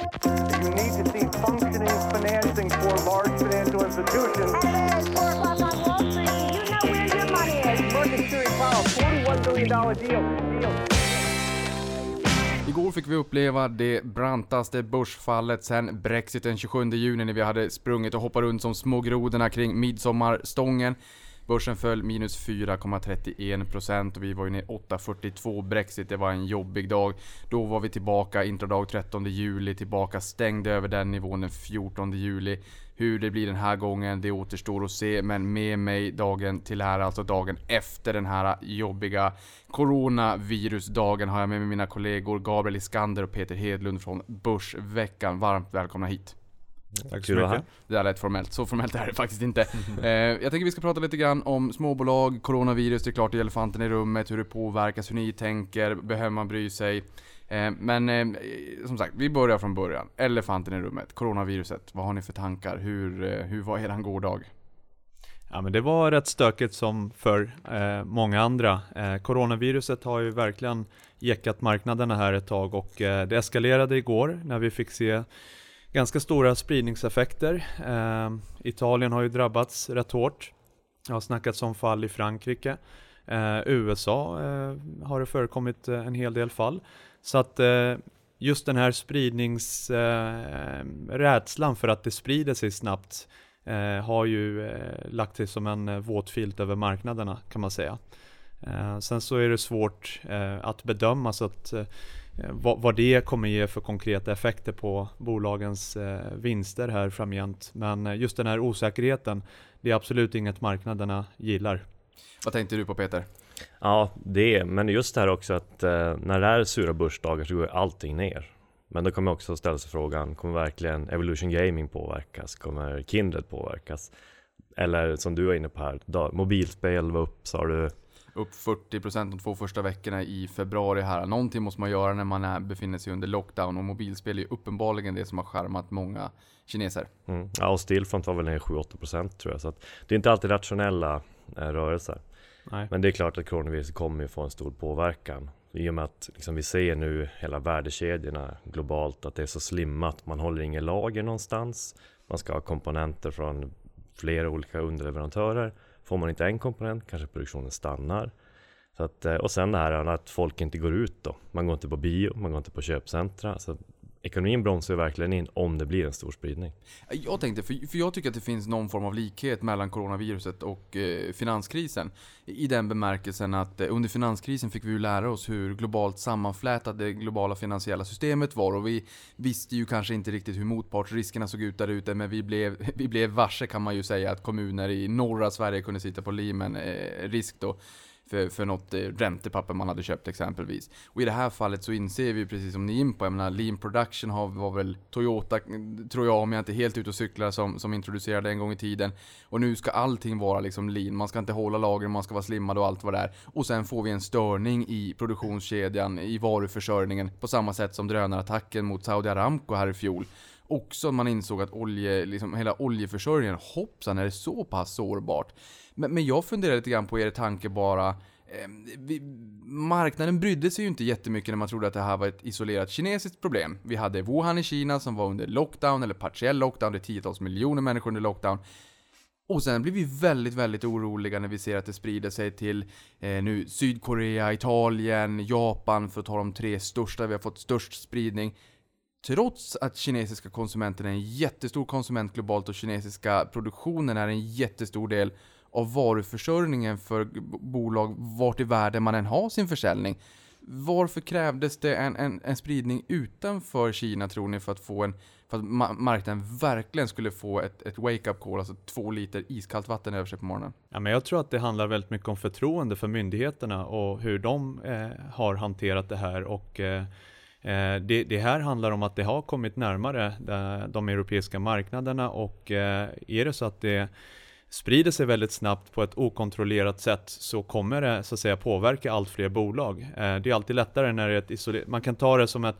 You need to see functioning financing for large financial institutions. Hey, it's 4 o'clock on Wall Street. You know where your money is. Market Security Powell, $41 billion deal. deal. Igår fick vi uppleva det brantaste börsfallet sen Brexit den 27 juni när vi hade sprungit och hoppat runt som små grodorna kring midsommarstången. Börsen föll minus 4,31% och vi var ju ner 8,42 Brexit. Det var en jobbig dag. Då var vi tillbaka intradag 13 juli, tillbaka stängde över den nivån den 14 juli. Hur det blir den här gången, det återstår att se. Men med mig dagen till här, alltså dagen efter den här jobbiga coronavirusdagen, har jag med mig mina kollegor Gabriel Iskander och Peter Hedlund från Börsveckan. Varmt välkomna hit. Tack så mycket. Det där lät formellt, så formellt är det faktiskt inte. eh, jag tänker vi ska prata lite grann om småbolag, coronavirus, det är klart det är elefanten i rummet, hur det påverkas, hur ni tänker, behöver man bry sig? Eh, men eh, som sagt, vi börjar från början. Elefanten i rummet, coronaviruset. Vad har ni för tankar? Hur, hur var eran gårdag? Ja, men det var rätt stökigt som för eh, många andra. Eh, coronaviruset har ju verkligen jäckat marknaderna här ett tag och eh, det eskalerade igår när vi fick se ganska stora spridningseffekter. Eh, Italien har ju drabbats rätt hårt. Det har snackats om fall i Frankrike. Eh, USA eh, har det förekommit eh, en hel del fall. Så att eh, just den här spridningsrädslan eh, för att det sprider sig snabbt eh, har ju lagt sig som en våt filt över marknaderna kan man säga. Ehm, sen så är det svårt att bedöma så att vad, vad det kommer ge för konkreta effekter på bolagens eh, vinster här framgent. Men eh, just den här osäkerheten, det är absolut inget marknaderna gillar. Vad tänkte du på Peter? Ja, det, men just det här också att eh, när det är sura börsdagar så går allting ner. Men då kommer också ställa sig frågan, kommer verkligen Evolution Gaming påverkas? Kommer Kindred påverkas? Eller som du var inne på här, mobilspel var upp sa du, upp 40% de två första veckorna i februari här. Någonting måste man göra när man är, befinner sig under lockdown och mobilspel är uppenbarligen det som har skärmat många kineser. Mm. Ja, och Stillfront var väl ner 7-8% tror jag. Så att det är inte alltid rationella eh, rörelser. Nej. Men det är klart att coronaviruset kommer få en stor påverkan. I och med att liksom, vi ser nu hela värdekedjorna globalt att det är så slimmat. Man håller inget lager någonstans. Man ska ha komponenter från flera olika underleverantörer. Får man inte en komponent kanske produktionen stannar. Så att, eh, och sen det här att folk inte går ut då. Man går inte på bio, man går inte på köpcentra. Så ekonomin bromsar ju verkligen in om det blir en stor spridning. Jag tänkte, för, för jag tycker att det finns någon form av likhet mellan coronaviruset och eh, finanskrisen. I den bemärkelsen att eh, under finanskrisen fick vi ju lära oss hur globalt sammanflätat det globala finansiella systemet var och vi visste ju kanske inte riktigt hur motpartsriskerna såg ut där ute men vi blev, vi blev varse kan man ju säga att kommuner i norra Sverige kunde sitta på limen eh, risk då för, för något eh, räntepapper man hade köpt exempelvis. Och i det här fallet så inser vi precis som ni är in på, jag menar lean production har, var väl Toyota, tror jag om jag inte är helt ute och cyklar, som, som introducerade en gång i tiden. Och nu ska allting vara liksom lean, man ska inte hålla lagren, man ska vara slimmad och allt vad det är. Och sen får vi en störning i produktionskedjan, i varuförsörjningen, på samma sätt som drönarattacken mot Saudi Aramco här i fjol också man insåg att olje, liksom, hela oljeförsörjningen, hoppsan är det så pass sårbart? Men, men jag funderar lite grann på er tanke bara, ehm, vi, marknaden brydde sig ju inte jättemycket när man trodde att det här var ett isolerat kinesiskt problem. Vi hade Wuhan i Kina som var under lockdown, eller partiell lockdown, det är tiotals miljoner människor under lockdown. Och sen blir vi väldigt, väldigt oroliga när vi ser att det sprider sig till eh, nu Sydkorea, Italien, Japan för att ta de tre största, vi har fått störst spridning. Trots att kinesiska konsumenter är en jättestor konsument globalt och kinesiska produktionen är en jättestor del av varuförsörjningen för bolag vart i världen man än har sin försäljning. Varför krävdes det en, en, en spridning utanför Kina tror ni för att få en för att ma marknaden verkligen skulle få ett, ett wake-up call, alltså två liter iskallt vatten över sig på morgonen? Ja, men jag tror att det handlar väldigt mycket om förtroende för myndigheterna och hur de eh, har hanterat det här och eh, eh det, det, här handlar om att det har kommit närmare de, de europeiska marknaderna och eh, är det så att det sprider sig väldigt snabbt på ett okontrollerat sätt så kommer det så att säga påverka allt fler bolag. Eh, det är alltid lättare när det är ett isolerat, man kan ta det som ett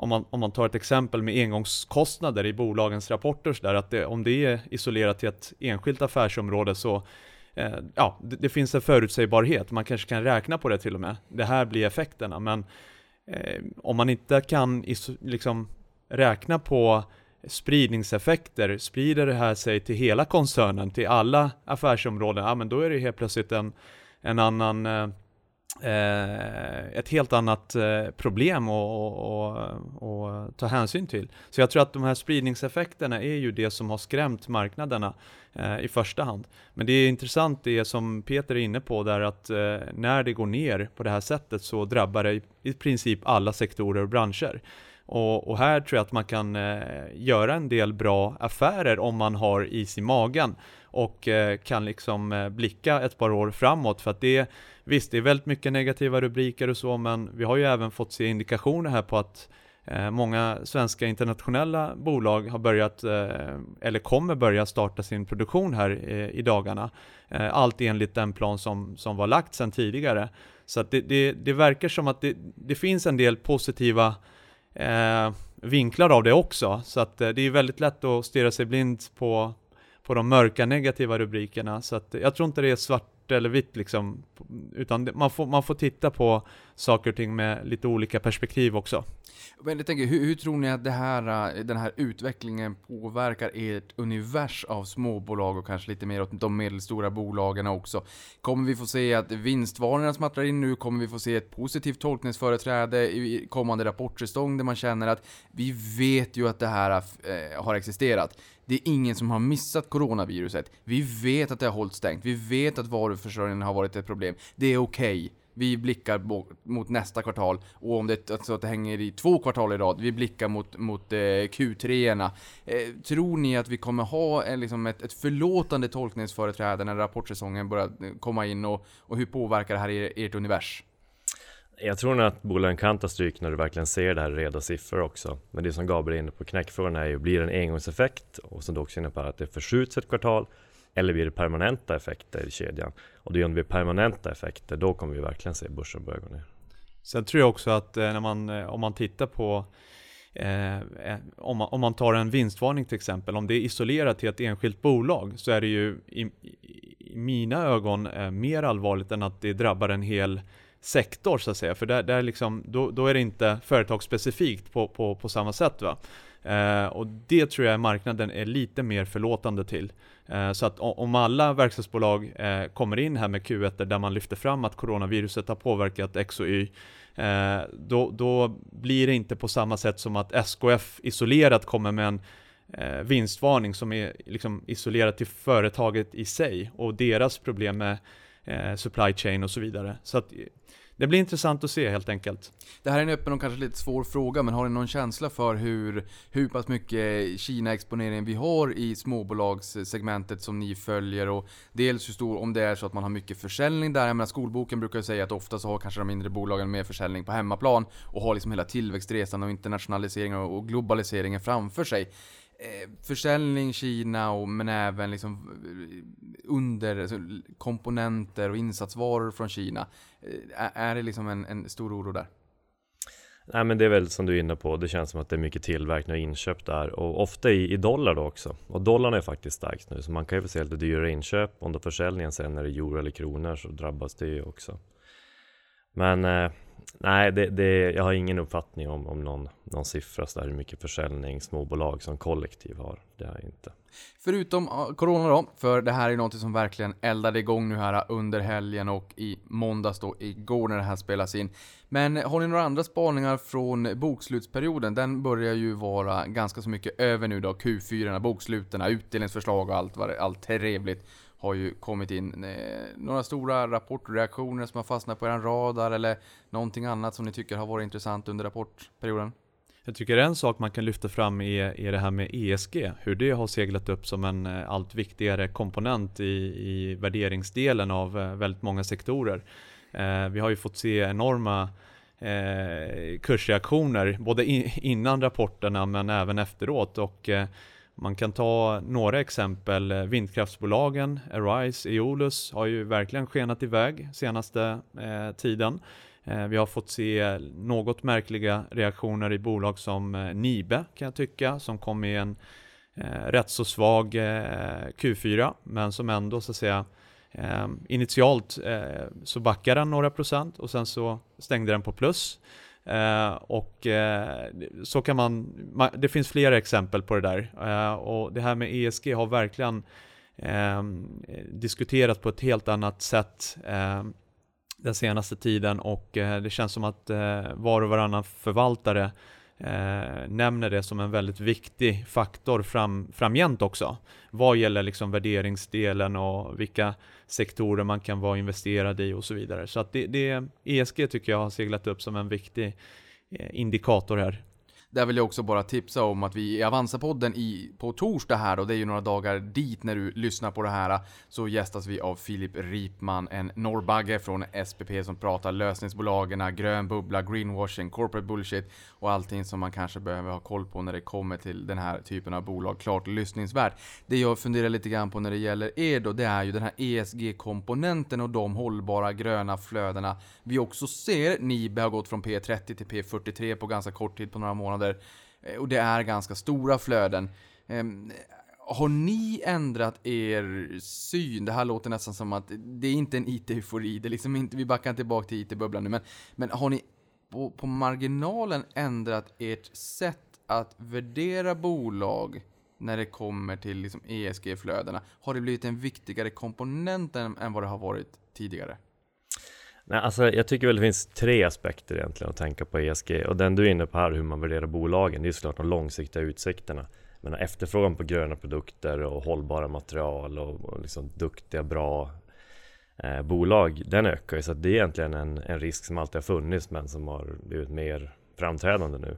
om man, om man tar ett exempel med engångskostnader i bolagens rapporter så där, att det, om det är isolerat till ett enskilt affärsområde så eh, ja, det, det, finns en förutsägbarhet, man kanske kan räkna på det till och med. Det här blir effekterna, men eh, om man inte kan liksom räkna på spridningseffekter, sprider det här sig till hela koncernen, till alla affärsområden, ja men då är det helt plötsligt en, en annan eh, eh ett helt annat eh, problem att ta hänsyn till. Så jag tror att de här spridningseffekterna är ju det som har skrämt marknaderna eh, i första hand. Men det är intressant det som Peter är inne på där att eh, när det går ner på det här sättet så drabbar det i, i princip alla sektorer och branscher. Och, och, här tror jag att man kan eh, göra en del bra affärer om man har is i magen och eh, kan liksom eh, blicka ett par år framåt för att det Visst, det är väldigt mycket negativa rubriker och så, men vi har ju även fått se indikationer här på att eh, många svenska internationella bolag har börjat, eh, eller kommer börja starta sin produktion här eh, i dagarna. Eh, allt enligt den plan som, som var lagt sedan tidigare. Så att det, det, det verkar som att det, det finns en del positiva eh, vinklar av det också. Så att eh, det är väldigt lätt att stirra sig blind på, på de mörka negativa rubrikerna. Så att jag tror inte det är svart eller vitt liksom, utan man får, man får titta på saker och ting med lite olika perspektiv också. Men jag tänker, hur, hur, tror ni att det här, eh, den här utvecklingen påverkar ert univers av småbolag och kanske lite mer åt de medelstora bolagen också? Kommer vi få se att vinstvarningarna smattrar in nu? Kommer vi få se ett positivt tolkningsföreträde i kommande rapportsäsong där man känner att vi vet ju att det här eh, har existerat. Det är ingen som har missat coronaviruset. Vi vet att det har hållit stängt. Vi vet att varuförsörjningen har varit ett problem. Det är okej. Okay. Vi blickar mot nästa kvartal och om det, alltså att det hänger i två kvartal i rad, vi blickar mot, mot eh, Q3-erna. Eh, tror ni att vi kommer ha eh, liksom ett, ett förlåtande tolkningsföreträde när rapportsäsongen börjar eh, komma in och, och hur påverkar det här er, ert univers? Jag tror nog att bolagen kan ta stryk när du verkligen ser det här i reda siffror också. Men det som Gabriel är inne på, knäckfrågan är ju, blir det en engångseffekt? Och som du också innebär att det förskjuts ett kvartal eller blir det permanenta effekter i kedjan? Och det är om det blir permanenta effekter, då kommer vi verkligen se börsen börja gå ner. Sen tror jag också att eh, när man, eh, om man tittar på eh, eh, om, man, om man tar en vinstvarning till exempel, om det är isolerat till ett enskilt bolag så är det ju i, i mina ögon eh, mer allvarligt än att det drabbar en hel sektor så att säga. För där, där liksom, då, då är det inte företagsspecifikt på, på, på samma sätt. Va? Eh, och det tror jag marknaden är lite mer förlåtande till. Eh, så att om alla verkstadsbolag eh, kommer in här med Q1 där man lyfter fram att coronaviruset har påverkat X och Y, eh, då, då blir det inte på samma sätt som att SKF isolerat kommer med en vinstvarning som är liksom isolerat till företaget i sig och deras problem med supply chain och så vidare. Så att det blir intressant att se helt enkelt. Det här är en öppen och kanske lite svår fråga, men har ni någon känsla för hur, hur pass mycket Kina-exponering vi har i småbolagssegmentet som ni följer? Och dels hur stor, om det är så att man har mycket försäljning där. Jag menar, skolboken brukar ju säga att ofta så har kanske de mindre bolagen mer försäljning på hemmaplan och har liksom hela tillväxtresan och internationaliseringen och globaliseringen framför sig Eh, försäljning Kina och, men även liksom eh, under alltså, komponenter och insatsvaror från Kina. Eh, är det liksom en, en stor oro där? Nej men det är väl som du är inne på, det känns som att det är mycket tillverkning och inköp där och ofta i, i dollar då också. Och dollarn är faktiskt starkt nu så man kan ju få se lite dyrare inköp. Om då försäljningen sen är det euro eller kronor så drabbas det ju också. Men eh, nej, det, det, jag har ingen uppfattning om, om någon, någon siffra så där hur mycket försäljning småbolag som kollektiv har. Det har jag inte. Förutom Corona då, för det här är något som verkligen eldade igång nu här äh, under helgen och i måndags då, igår när det här spelas in. Men har ni några andra spaningar från bokslutsperioden? Den börjar ju vara ganska så mycket över nu då, Q4, boksluten, utdelningsförslag och allt, vad det, allt trevligt har ju kommit in. Eh, några stora rapportreaktioner som har fastnat på er radar eller någonting annat som ni tycker har varit intressant under rapportperioden? Jag tycker en sak man kan lyfta fram är, är det här med ESG, hur det har seglat upp som en eh, allt viktigare komponent i, i värderingsdelen av eh, väldigt många sektorer. Eh, vi har ju fått se enorma eh, kursreaktioner, både in, innan rapporterna men även efteråt. Och, eh, man kan ta några exempel. Eh, vindkraftsbolagen, Arise, Eolus har ju verkligen skenat iväg senaste eh, tiden. Eh, vi har fått se något märkliga reaktioner i bolag som eh, Nibe kan jag tycka, som kom i en eh, rätt så svag eh, Q4, men som ändå så att säga eh, initialt så backade den några procent och sen så stängde den på plus. Eh, och eh, så kan man, man, det finns flera exempel på det där. Eh, och det här med ESG har verkligen eh, diskuterats på ett helt annat sätt eh, den senaste tiden och eh, det känns som att eh, var och varannan förvaltare eh, nämner det som en väldigt viktig faktor fram, framgent också. Vad gäller liksom värderingsdelen och vilka sektorer man kan vara investerad i och så vidare. Så att det, det ESG tycker jag har seglat upp som en viktig eh, indikator här. Där vill jag också bara tipsa om att vi i Avanza-podden i, på torsdag här, och det är ju några dagar dit när du lyssnar på det här, så gästas vi av Filip Ripman, en norrbagge från SPP som pratar lösningsbolagen, grön bubbla, greenwashing, corporate bullshit och allting som man kanske behöver ha koll på när det kommer till den här typen av bolag. Klart lyssningsvärt. Det jag funderar lite grann på när det gäller er då, det är ju den här ESG-komponenten och de hållbara gröna flödena vi också ser. Nibe har gått från P30 till P43 på ganska kort tid, på några månader. Eh, och det är ganska stora flöden. Ehm, har ni ändrat er syn? Det här låter nästan som att det är inte en IT-eufori, det är liksom inte, vi backar tillbaka till IT-bubblan nu, men, men har ni på, på marginalen ändrat ert sätt att värdera bolag när det kommer till liksom ESG-flödena? Har det blivit en viktigare komponent än, än vad det har varit tidigare? Nej, alltså jag tycker väl det finns tre aspekter egentligen att tänka på ESG och den du är inne på här, hur man värderar bolagen, det är såklart de långsiktiga utsikterna. Men efterfrågan på gröna produkter och hållbara material och, och liksom duktiga, bra eh, bolag, den ökar ju. Så det är egentligen en, en risk som alltid har funnits men som har blivit mer framträdande nu.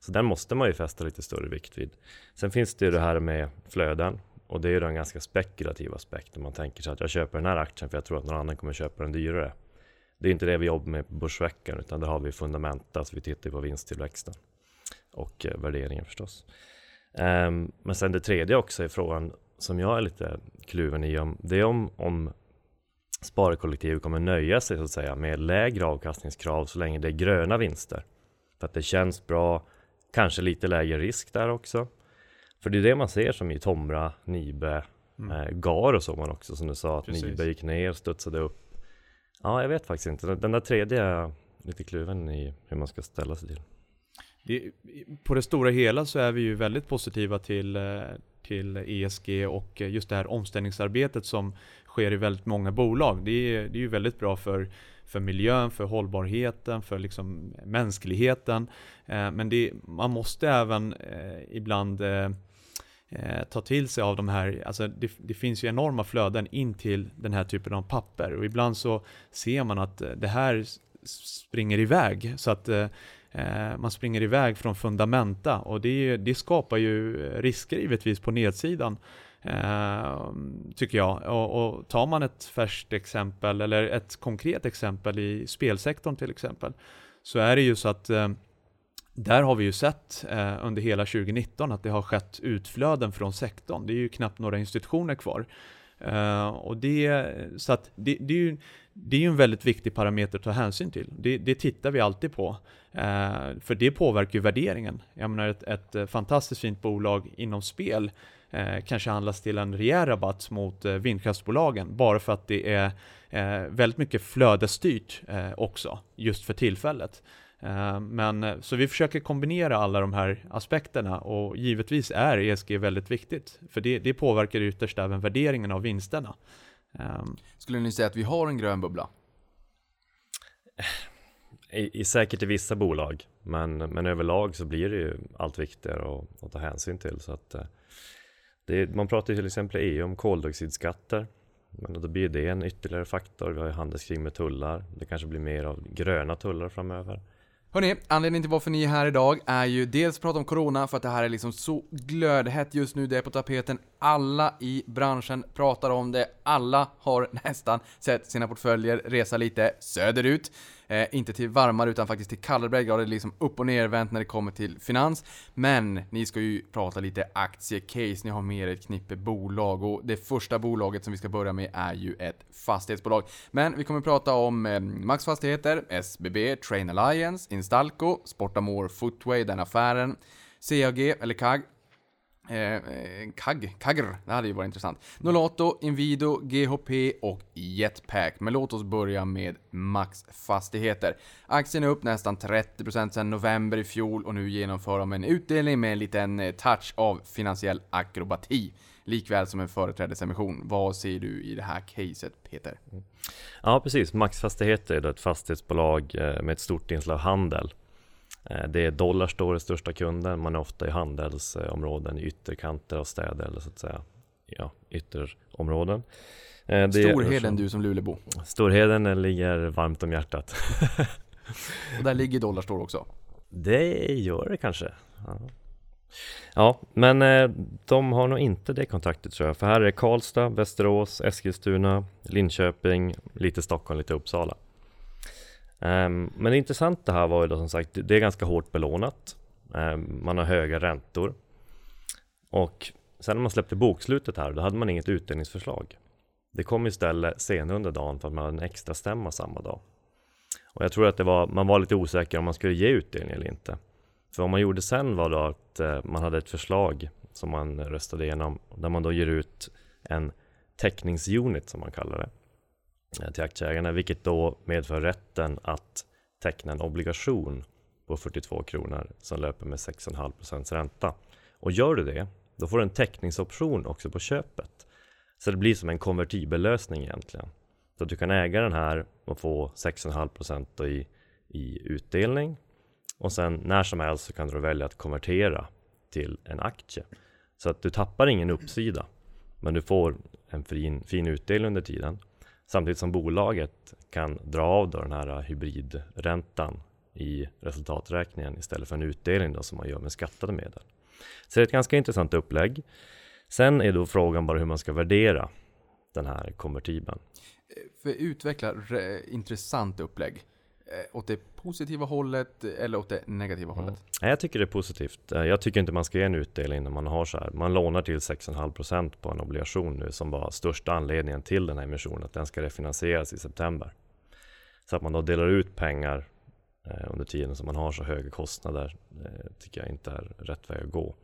Så den måste man ju fästa lite större vikt vid. Sen finns det ju det här med flöden och det är ju en ganska spekulativ aspekt. Om man tänker sig att jag köper den här aktien för jag tror att någon annan kommer köpa den dyrare. Det är inte det vi jobbar med på Börsveckan utan där har vi fundamenta, så vi tittar på vinsttillväxten och eh, värderingen förstås. Um, men sen det tredje också är frågan som jag är lite kluven i om det är om, om sparkollektivet kommer nöja sig så att säga med lägre avkastningskrav så länge det är gröna vinster. För att det känns bra, kanske lite lägre risk där också. För det är det man ser som i Tomra, Nibe, mm. eh, GAR och så man också som du sa att Precis. Nibe gick ner, studsade upp. Ja, jag vet faktiskt inte. Den där tredje är jag lite kluven i hur man ska ställa sig till. Det, på det stora hela så är vi ju väldigt positiva till, eh, till ESG och eh, just det här omställningsarbetet som sker i väldigt många bolag. Det är, det är ju väldigt bra för, för miljön, för hållbarheten, för liksom mänskligheten. Eh, men det, man måste även ibland eh, ta till sig av de här, alltså det, det, finns ju enorma flöden in till den här typen av papper och ibland så ser man att eh, det här springer iväg så att eh, eh, man springer iväg från fundamenta och det, det skapar ju eh, risker givetvis på nedsidan. Eh, tycker jag. Och, och tar man ett färskt exempel, eller ett konkret exempel i spelsektorn till exempel, så är det ju så att eh, där har vi ju sett eh, under hela 2019 att det har skett utflöden från sektorn. Det är ju knappt några institutioner kvar. Eh, och det, så att det, det, är ju, det är ju en väldigt viktig parameter att ta hänsyn till. Det, det tittar vi alltid på. Eh, för det påverkar ju värderingen. Jag menar ett, ett eh, fantastiskt fint bolag inom spel eh, kanske handlas till en rejäl rabatt mot eh, vindkraftsbolagen bara för att det är eh, väldigt mycket flödesstyrt eh, också just för tillfället. Eh, men eh, så vi försöker kombinera alla de här aspekterna och givetvis är ESG väldigt viktigt för det, det påverkar ytterst även värderingen av vinsterna. Ehm. Skulle ni säga att vi har en grön bubbla? I, i, säkert i vissa bolag, men, men överlag så blir det ju allt viktigare att, att ta hänsyn till. Så att, är, man pratar till exempel i EU om koldioxidskatter. Men då blir det en ytterligare faktor. Vi har ju handelskrig med tullar. Det kanske blir mer av gröna tullar framöver. Hörni, anledningen till varför ni är här idag är ju dels att prata om Corona, för att det här är liksom så glödhett just nu, det är på tapeten. Alla i branschen pratar om det, alla har nästan sett sina portföljer resa lite söderut. Eh, inte till varmare utan faktiskt till kallare breddgrader, liksom upp och nervänt när det kommer till finans. Men ni ska ju prata lite aktiecase, ni har med er ett knippe bolag och det första bolaget som vi ska börja med är ju ett fastighetsbolag. Men vi kommer prata om eh, Max Fastigheter, SBB, Train Alliance, Instalco, Sportamore Footway, den affären, CAG eller CAG Eh, eh, KAG, KAGR, det hade ju varit intressant. Nolato, Invido, GHP och Jetpack. Men låt oss börja med Max Fastigheter. Aktien är upp nästan 30% sedan november i fjol och nu genomför de en utdelning med en liten eh, touch av finansiell akrobati. Likväl som en företrädesemission. Vad ser du i det här caset Peter? Ja precis, Max Fastigheter är ett fastighetsbolag eh, med ett stort inslag av handel. Eh, det är Dollarstore största kunden. Man är ofta i handelsområden i ytterkanter av städer eller så att säga ja, ytterområden. Eh, det Storheden du som Lulebo. Storheden ligger varmt om hjärtat. Och där ligger Dollarstore också? Det gör det kanske. Ja. Ja, men eh, de har nog inte det kontraktet tror jag. För här är Karlstad, Västerås, Eskilstuna, Linköping, lite Stockholm, lite Uppsala. Um, men det intressanta här var ju då som sagt, det är ganska hårt belånat. Um, man har höga räntor. Och sen när man släppte bokslutet här, då hade man inget utdelningsförslag. Det kom istället senare under dagen för att man hade en extra stämma samma dag. Och jag tror att det var, man var lite osäker om man skulle ge utdelning eller inte. För vad man gjorde sen var då att eh, man hade ett förslag som man röstade igenom, där man då ger ut en täckningsunit som man kallar det. Eh, till aktieägarna, vilket då medför rätten att teckna en obligation på 42 kronor som löper med 6,5 procents ränta. Och gör du det, då får du en teckningsoption också på köpet. Så det blir som en konvertibel lösning egentligen. Så att du kan äga den här och få 6,5 i, i utdelning. Och sen när som helst så kan du välja att konvertera till en aktie. Så att du tappar ingen uppsida. Men du får en fin, fin utdelning under tiden. Samtidigt som bolaget kan dra av då den här hybridräntan i resultaträkningen istället för en utdelning då som man gör med skattade medel. Så det är ett ganska intressant upplägg. Sen är då frågan bara hur man ska värdera den här konvertibeln. Eh, för utveckla intressant upplägg. Eh, åt det positiva hållet eller åt det negativa mm. hållet? Jag tycker det är positivt. Eh, jag tycker inte man ska ge en utdelning när man har så här. Man lånar till 6,5% på en obligation nu som var största anledningen till den här emissionen. Att den ska refinansieras i september. Så att man då delar ut pengar eh, under tiden som man har så höga kostnader tycker jag inte är rätt väg att gå.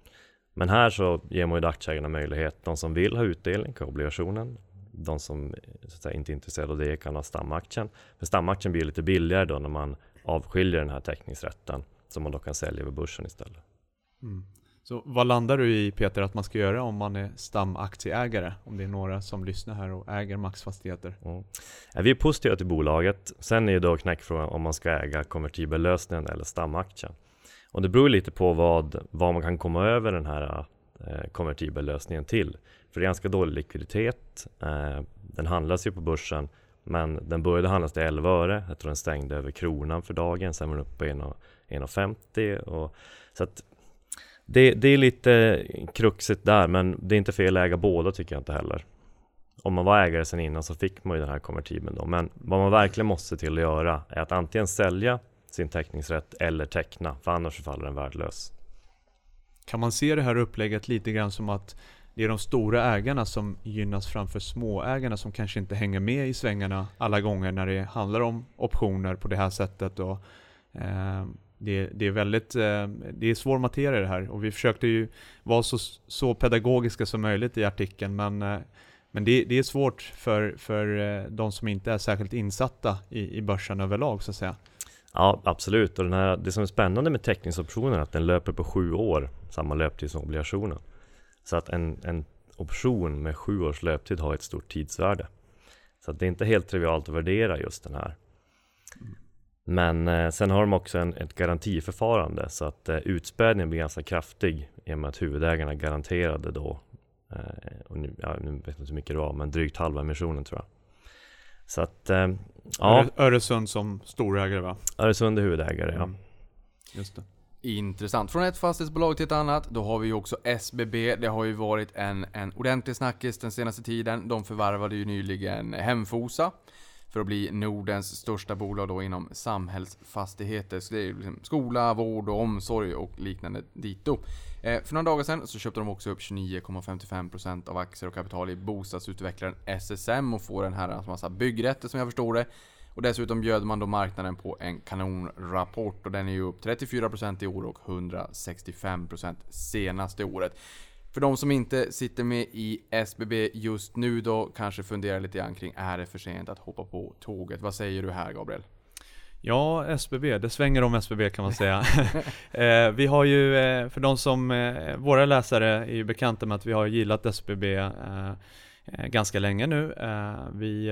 Men här så ger man ju aktieägarna möjlighet. De som vill ha utdelning på obligationen de som säga, inte är intresserade av det kan ha stamaktien. För stamaktien blir lite billigare då när man avskiljer den här teckningsrätten som man då kan sälja över börsen istället. Mm. Så vad landar du i Peter att man ska göra om man är stamaktieägare? Om det är några som lyssnar här och äger Max Fastigheter? Mm. Vi är positiva till bolaget. Sen är ju då knäckfrågan om man ska äga konvertibellösningen eller stamaktien. Och det beror lite på vad, vad man kan komma över den här eh, konvertibellösningen till. För det är ganska dålig likviditet. Eh, den handlas ju på börsen men den började handlas till 11 öre. Jag tror den stängde över kronan för dagen. Sen var den uppe på 1,50. Så att det, det är lite kruxigt där men det är inte fel att äga båda tycker jag inte heller. Om man var ägare sen innan så fick man ju den här konvertibeln då. Men vad man verkligen måste till att göra är att antingen sälja sin teckningsrätt eller teckna för annars faller den värdelös. Kan man se det här upplägget lite grann som att det är de stora ägarna som gynnas framför småägarna som kanske inte hänger med i svängarna alla gånger när det handlar om optioner på det här sättet. Och, eh, det, det, är väldigt eh, det är svår materia det här och vi försökte ju vara så, så pedagogiska som möjligt i artikeln men, eh, men det, det, är svårt för, för eh, de som inte är särskilt insatta i, i börsen överlag så att säga. Ja, absolut. Och den här, det som är spännande med teckningsoptionen är att den löper på sju år, samma löptid som obligationen. Så att en, en option med sju års löptid har ett stort tidsvärde. Så det är inte helt trivialt att värdera just den här. Men eh, sen har de också en, ett garantiförfarande så att eh, utspädningen blir ganska kraftig i och med att huvudägarna garanterade då, eh, och nu, ja, nu vet jag inte hur mycket det var, men drygt halva emissionen tror jag. Så att, eh, ja. Öresund som storägare va? Öresund är huvudägare, mm. ja. Just det. Intressant. Från ett fastighetsbolag till ett annat, då har vi ju också SBB. Det har ju varit en, en ordentlig snackis den senaste tiden. De förvärvade ju nyligen Hemfosa för att bli Nordens största bolag då inom samhällsfastigheter. Så det är liksom skola, vård och omsorg och liknande dito. Eh, för några dagar sedan så köpte de också upp 29,55% av aktier och kapital i bostadsutvecklaren SSM och får den här massa byggrätter som jag förstår det. Och dessutom bjöd man då marknaden på en kanonrapport och den är ju upp 34% i år och 165% senaste året. För de som inte sitter med i SBB just nu då kanske funderar lite grann kring, är det för sent att hoppa på tåget? Vad säger du här Gabriel? Ja, SBB, det svänger om SBB kan man säga. Eh, vi har ju, eh, för de som, eh, våra läsare är ju bekanta med att vi har gillat SBB ganska länge nu. Vi,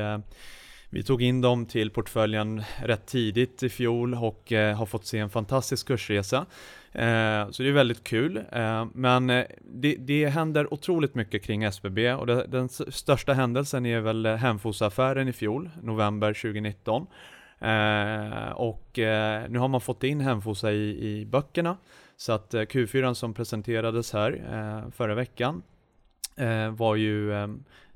vi tog in dem till portföljen rätt tidigt i fjol och eh, har fått se en fantastisk kursresa. Eh, så det är väldigt kul. Eh, men det, det händer otroligt mycket kring SBB och det, den största händelsen är väl Hemfosa-affären i fjol, november 2019. Och nu har man fått in Hemfosa i, i böckerna. Så att Q4 som presenterades här förra veckan var ju,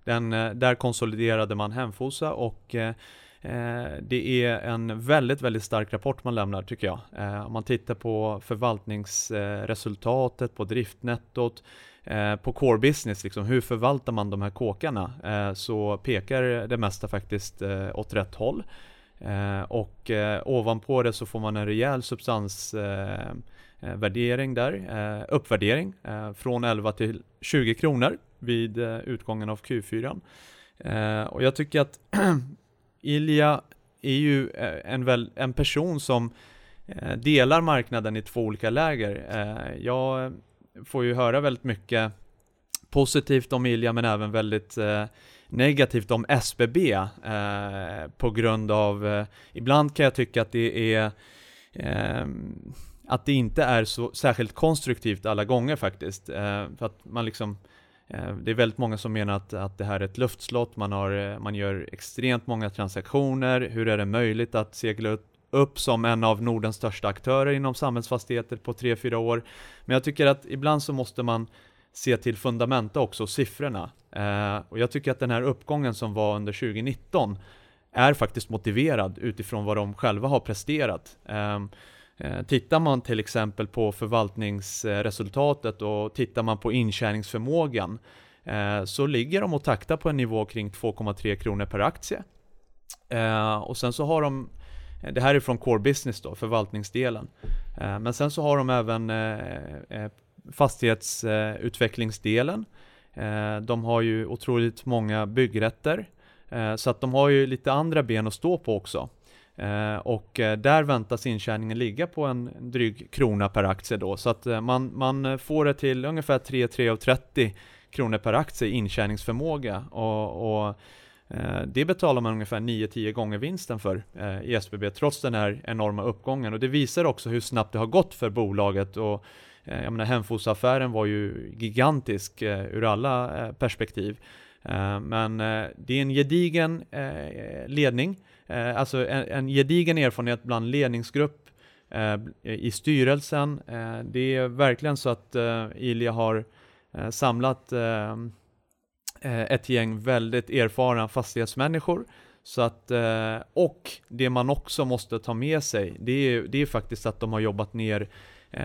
den, eh, där konsoliderade man Hemfosa och eh, eh, det är en väldigt, väldigt stark rapport man lämnar tycker jag. Om man tittar på förvaltningsresultatet, på driftnettot, på core business, liksom, hur förvaltar man de här kåkarna? så pekar det mesta faktiskt åt rätt håll. Och ovanpå det så får man en rejäl substansvärdering där, uppvärdering från 11 till 20 kronor vid eh, utgången av Q4. Eh, och jag tycker att Ilja är ju eh, en, väl, en person som delar marknaden i två olika läger. jag får ju höra väldigt mycket positivt om Ilja men även väldigt negativt om SBB eh, på grund av, eh, ibland kan jag tycka att det är att det inte är så särskilt konstruktivt alla gånger faktiskt. För att man liksom Eh, det är väldigt många som menar att, att det här är ett luftslott, man, har, eh, man gör extremt många transaktioner, hur är det möjligt att segla upp som en av Nordens största aktörer inom samhällsfastigheter på 3-4 år. Men jag tycker att ibland så måste man se till fundamenta också, siffrorna. Eh, och jag tycker att den här uppgången som var under 2019 är faktiskt motiverad utifrån vad de själva har presterat. Eh, Eh, tittar man till exempel på förvaltningsresultatet och tittar man på intjäningsförmågan eh, så ligger de och taktar på en nivå kring 2,3 kronor per aktie. Eh, och sen så har de det här är från core business då, förvaltningsdelen. Men sen så har de även fastighetsutvecklingsdelen. De har ju otroligt många byggrätter, så att de har ju lite andra ben att stå på också. Eh, och eh, där väntas intjäningen ligga på en dryg krona per aktie då, så att eh, man, man får det till ungefär 3-3,30 kronor per aktie i intjäningsförmåga. Och, och det betalar man ungefär 9-10 gånger vinsten för i SBB, trots den här enorma uppgången. Och det visar också hur snabbt det har gått för bolaget och jag menar Hemfosa-affären var ju gigantisk ur alla perspektiv. Men det är en gedigen ledning, Eh, alltså en gedigen erfarenhet bland ledningsgrupp eh, i styrelsen. Eh, det är verkligen så att Ilja har samlat ett gäng väldigt erfarna fastighetsmänniskor. Så att, och det man också måste ta med sig, det är, det är faktiskt att de har jobbat ner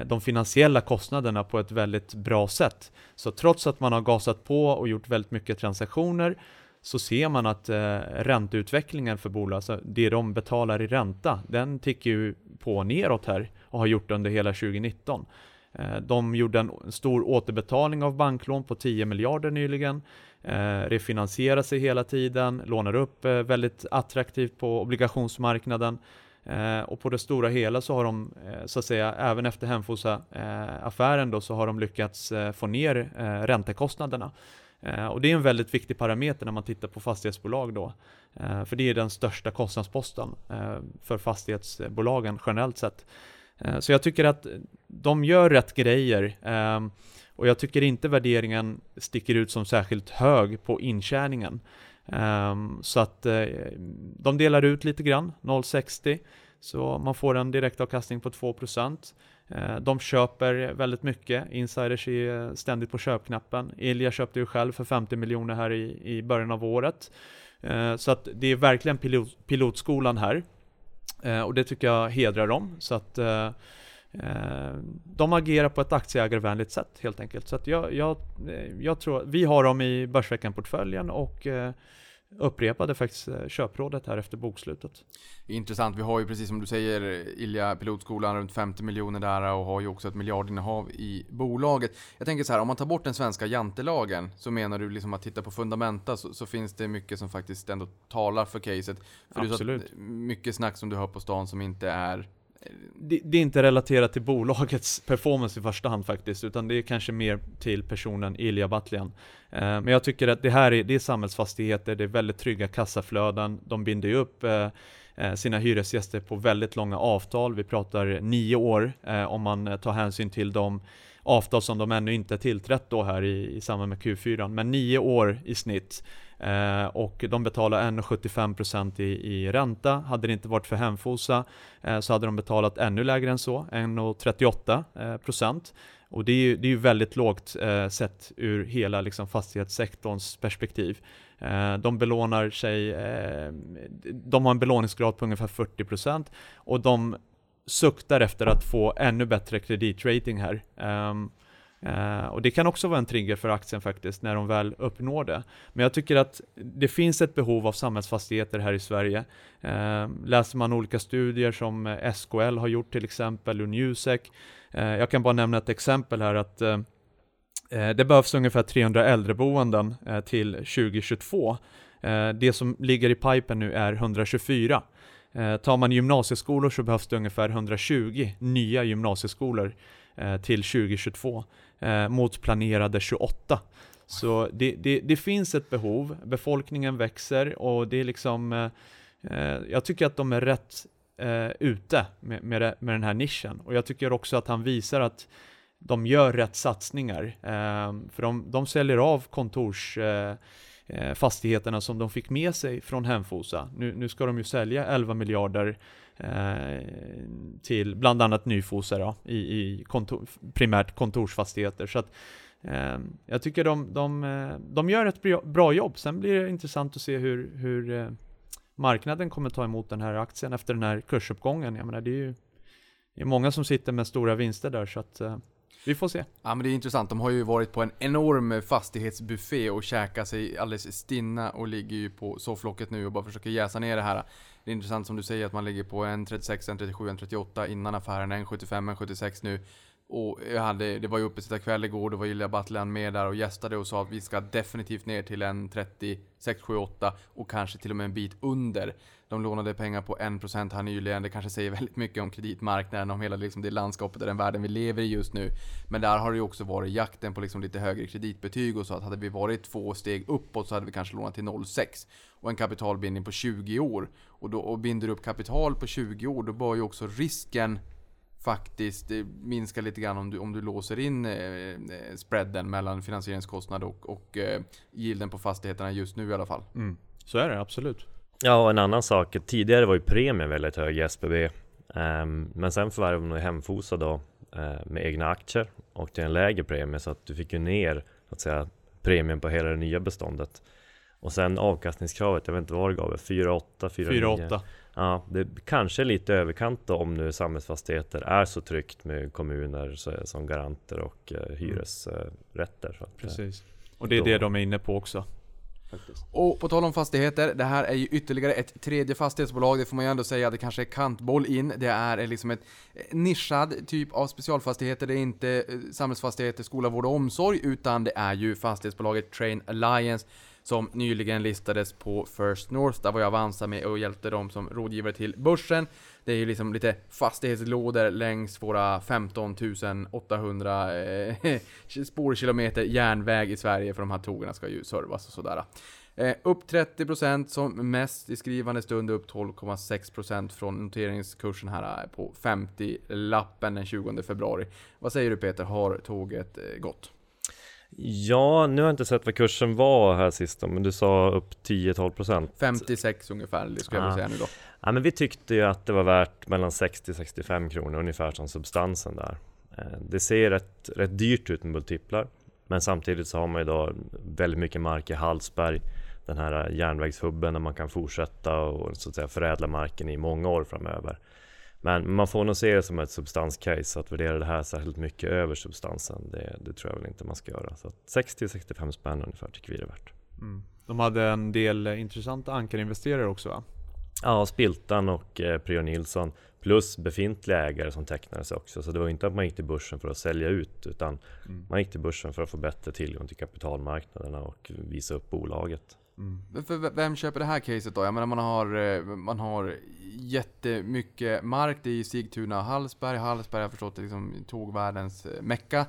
de finansiella kostnaderna på ett väldigt bra sätt. Så trots att man har gasat på och gjort väldigt mycket transaktioner så ser man att eh, ränteutvecklingen för bolag, alltså det de betalar i ränta, den tickar ju på neråt här och har gjort under hela 2019. Eh, de gjorde en stor återbetalning av banklån på 10 miljarder nyligen, eh, refinansierar sig hela tiden, lånar upp eh, väldigt attraktivt på obligationsmarknaden Eh, och på det stora hela så har de, eh, så att säga, även efter Hemfosa-affären eh, då, så har de lyckats eh, få ner eh, räntekostnaderna. Eh, och det är en väldigt viktig parameter när man tittar på fastighetsbolag då. Eh, för det är den största kostnadsposten eh, för fastighetsbolagen generellt sett. så jag tycker att de gör rätt grejer. Ehm, och jag tycker inte värderingen sticker ut som särskilt hög på intjäningen. Ehm, så att de delar ut lite grann, 0,60. Så man får en direktavkastning på 2%. Eh, de köper väldigt mycket, insiders är eh, ständigt på köpknappen. Ilja köpte ju själv för 50 miljoner här i, i början av året. Eh, så att det är verkligen pilot, pilotskolan här. och det tycker jag hedrar dem. Så att de agerar på ett aktieägarvänligt sätt helt enkelt. Så att jag, jag, jag tror, vi har dem i Börsveckan-portföljen och upprepade faktiskt eh, köprådet här efter bokslutet. Intressant. Vi har ju precis som du säger Ilja Pilotskolan runt 50 miljoner där och har ju också ett miljardinnehav i bolaget. Jag tänker så här, om man tar bort den svenska jantelagen så menar du liksom att titta på fundamenta så, så finns det mycket som faktiskt ändå talar för caset. För Absolut. Är mycket snack som du hör på stan som inte är det, det, är inte relaterat till bolagets performance i första hand faktiskt, utan det är kanske mer till personen Ilja Batljan. Eh, men jag tycker att det här är, det är samhällsfastigheter, det är väldigt trygga kassaflöden, de binder ju upp eh, eh sina hyresgäster på väldigt långa avtal. Vi pratar nio år eh, om man eh, tar hänsyn till de avtal som de ännu inte tillträtt då här i, i samband med Q4, men nio år i snitt. Eh, och de betalar 1,75% i, i ränta. Hade det inte varit för Hemfosa eh, så hade de betalat ännu lägre än så, 1,38%. Eh, och det är ju, det är ju väldigt lågt eh, sett ur hela liksom, fastighetssektorns perspektiv. Eh, de belånar sig, eh, de har en belåningsgrad på ungefär 40% och de suktar efter att få ännu bättre kreditrating här. Um, Uh, och det kan också vara en trigger för aktien faktiskt, när de väl uppnår det. Men jag tycker att det finns ett behov av samhällsfastigheter här i Sverige. Uh, läser man olika studier som eh, SKL har gjort till exempel, och Newsec. Uh, jag kan bara nämna ett exempel här att det behövs ungefär 300 äldreboenden till 2022. det som ligger i pipen nu är 124. tar man gymnasieskolor så behövs det ungefär 120 nya gymnasieskolor till 2022 eh, mot planerade 28. Så det, det, det, finns ett behov, befolkningen växer och det är liksom, eh, eh jag tycker att de är rätt eh, ute med, med, med, den här nischen och jag tycker också att han visar att de gör rätt satsningar. Eh, för de, de säljer av kontorsfastigheterna eh, eh som de fick med sig från Hemfosa. Nu, nu ska de ju sälja 11 miljarder Eh, till bland annat Nyfosa då, i, i kontor, primärt kontorsfastigheter. Så att, eh, jag tycker de, de, eh, de gör ett bra jobb. Sen blir det intressant att se hur, hur eh, marknaden kommer ta emot den här aktien efter den här kursuppgången. Jag menar, det är ju det är många som sitter med stora vinster där så att eh, vi får se. Ja men det är intressant. De har ju varit på en enorm fastighetsbuffé och käkat sig alldeles stinna och ligger ju på sofflocket nu och bara försöker jäsa ner det här. Det är intressant som du säger att man ligger på en 36, en 37, en 38 innan affären, en 75, en 76 nu. Och jag hade, det var ju uppe kväll igår, då var Julia Battlan med där och gästade och sa att vi ska definitivt ner till en 36, 78 och kanske till och med en bit under. De lånade pengar på 1% här nyligen, det kanske säger väldigt mycket om kreditmarknaden, om hela liksom det landskapet och den världen vi lever i just nu. Men där har det ju också varit jakten på liksom lite högre kreditbetyg och så att hade vi varit två steg uppåt så hade vi kanske lånat till 0,6 och en kapitalbindning på 20 år. Och, då, och binder upp kapital på 20 år, då bör ju också risken faktiskt eh, minska lite grann om du, om du låser in eh, eh, spreaden mellan finansieringskostnad och, och eh, yielden på fastigheterna just nu i alla fall. Mm. Så är det absolut. Ja, och en annan sak. Tidigare var ju premien väldigt hög i SBB. Um, ehm, men sen förvärvade man Hemfosa då uh, med egna aktier och till en lägre premie så att du fick ju ner att säga, premien på hela det nya beståndet. Och sen avkastningskravet, jag vet inte vad det gav, 4,8, 4,9. Ja, det kanske är lite överkant då om nu samhällsfastigheter är så tryggt med kommuner som garanter och eh, hyresrätter. Så att, eh, Precis. Och det är då... det de är inne på också. Faktiskt. Och på tal om fastigheter, det här är ju ytterligare ett tredje fastighetsbolag, det får man ju ändå säga, det kanske är kantboll in. Det är liksom ett eh, nischad typ av specialfastigheter, det är inte samhällsfastigheter, skola, vård och omsorg, utan det är ju fastighetsbolaget Train Alliance som nyligen listades på First North. Där var jag Avanza med och hjälpte dem som rådgivare till börsen. Det är ju liksom lite fastighetslådor längs våra 15 800 eh, spårkilometer järnväg i Sverige för de här tågen ska ju servas och sådär. Eh, upp 30% som mest i skrivande stund, upp 12,6% från noteringskursen här eh, på 50-lappen den 20 februari. Vad säger du Peter, har tåget eh, gått? Ja, nu har jag inte sett vad kursen var här sist men du sa upp 10-12%. 56 ungefär, det skulle jag vilja säga nu då. Ja, men vi tyckte ju att det var värt mellan 60-65 kronor ungefär som substansen där. Eh, det ser rätt, rätt dyrt ut med multiplar, men samtidigt så har man ju då väldigt mycket mark i Hallsberg, den här järnvägshubben där man kan fortsätta och så att säga förädla marken i många år framöver. Men man får nog se det som ett substanscase, att värdera det här särskilt mycket över substansen, det, det tror jag väl inte man ska göra. Så 60-65 spänn ungefär tycker vi det är värt. Mm. De hade en del intressanta ankarinvesterare också va? Ja, Spiltan och eh, Pryo Nilsson plus befintliga ägare som tecknade sig också. Så det var inte att man gick till börsen för att sälja ut utan mm. man gick till börsen för att få bättre tillgång till kapitalmarknaderna och visa upp bolaget. Mm. För vem köper det här caset då? Jag menar man har, eh, man har jättemycket mark. Det är i Sigtuna och Hallsberg. Hallsberg har förstått liksom tågvärldens eh, mecka.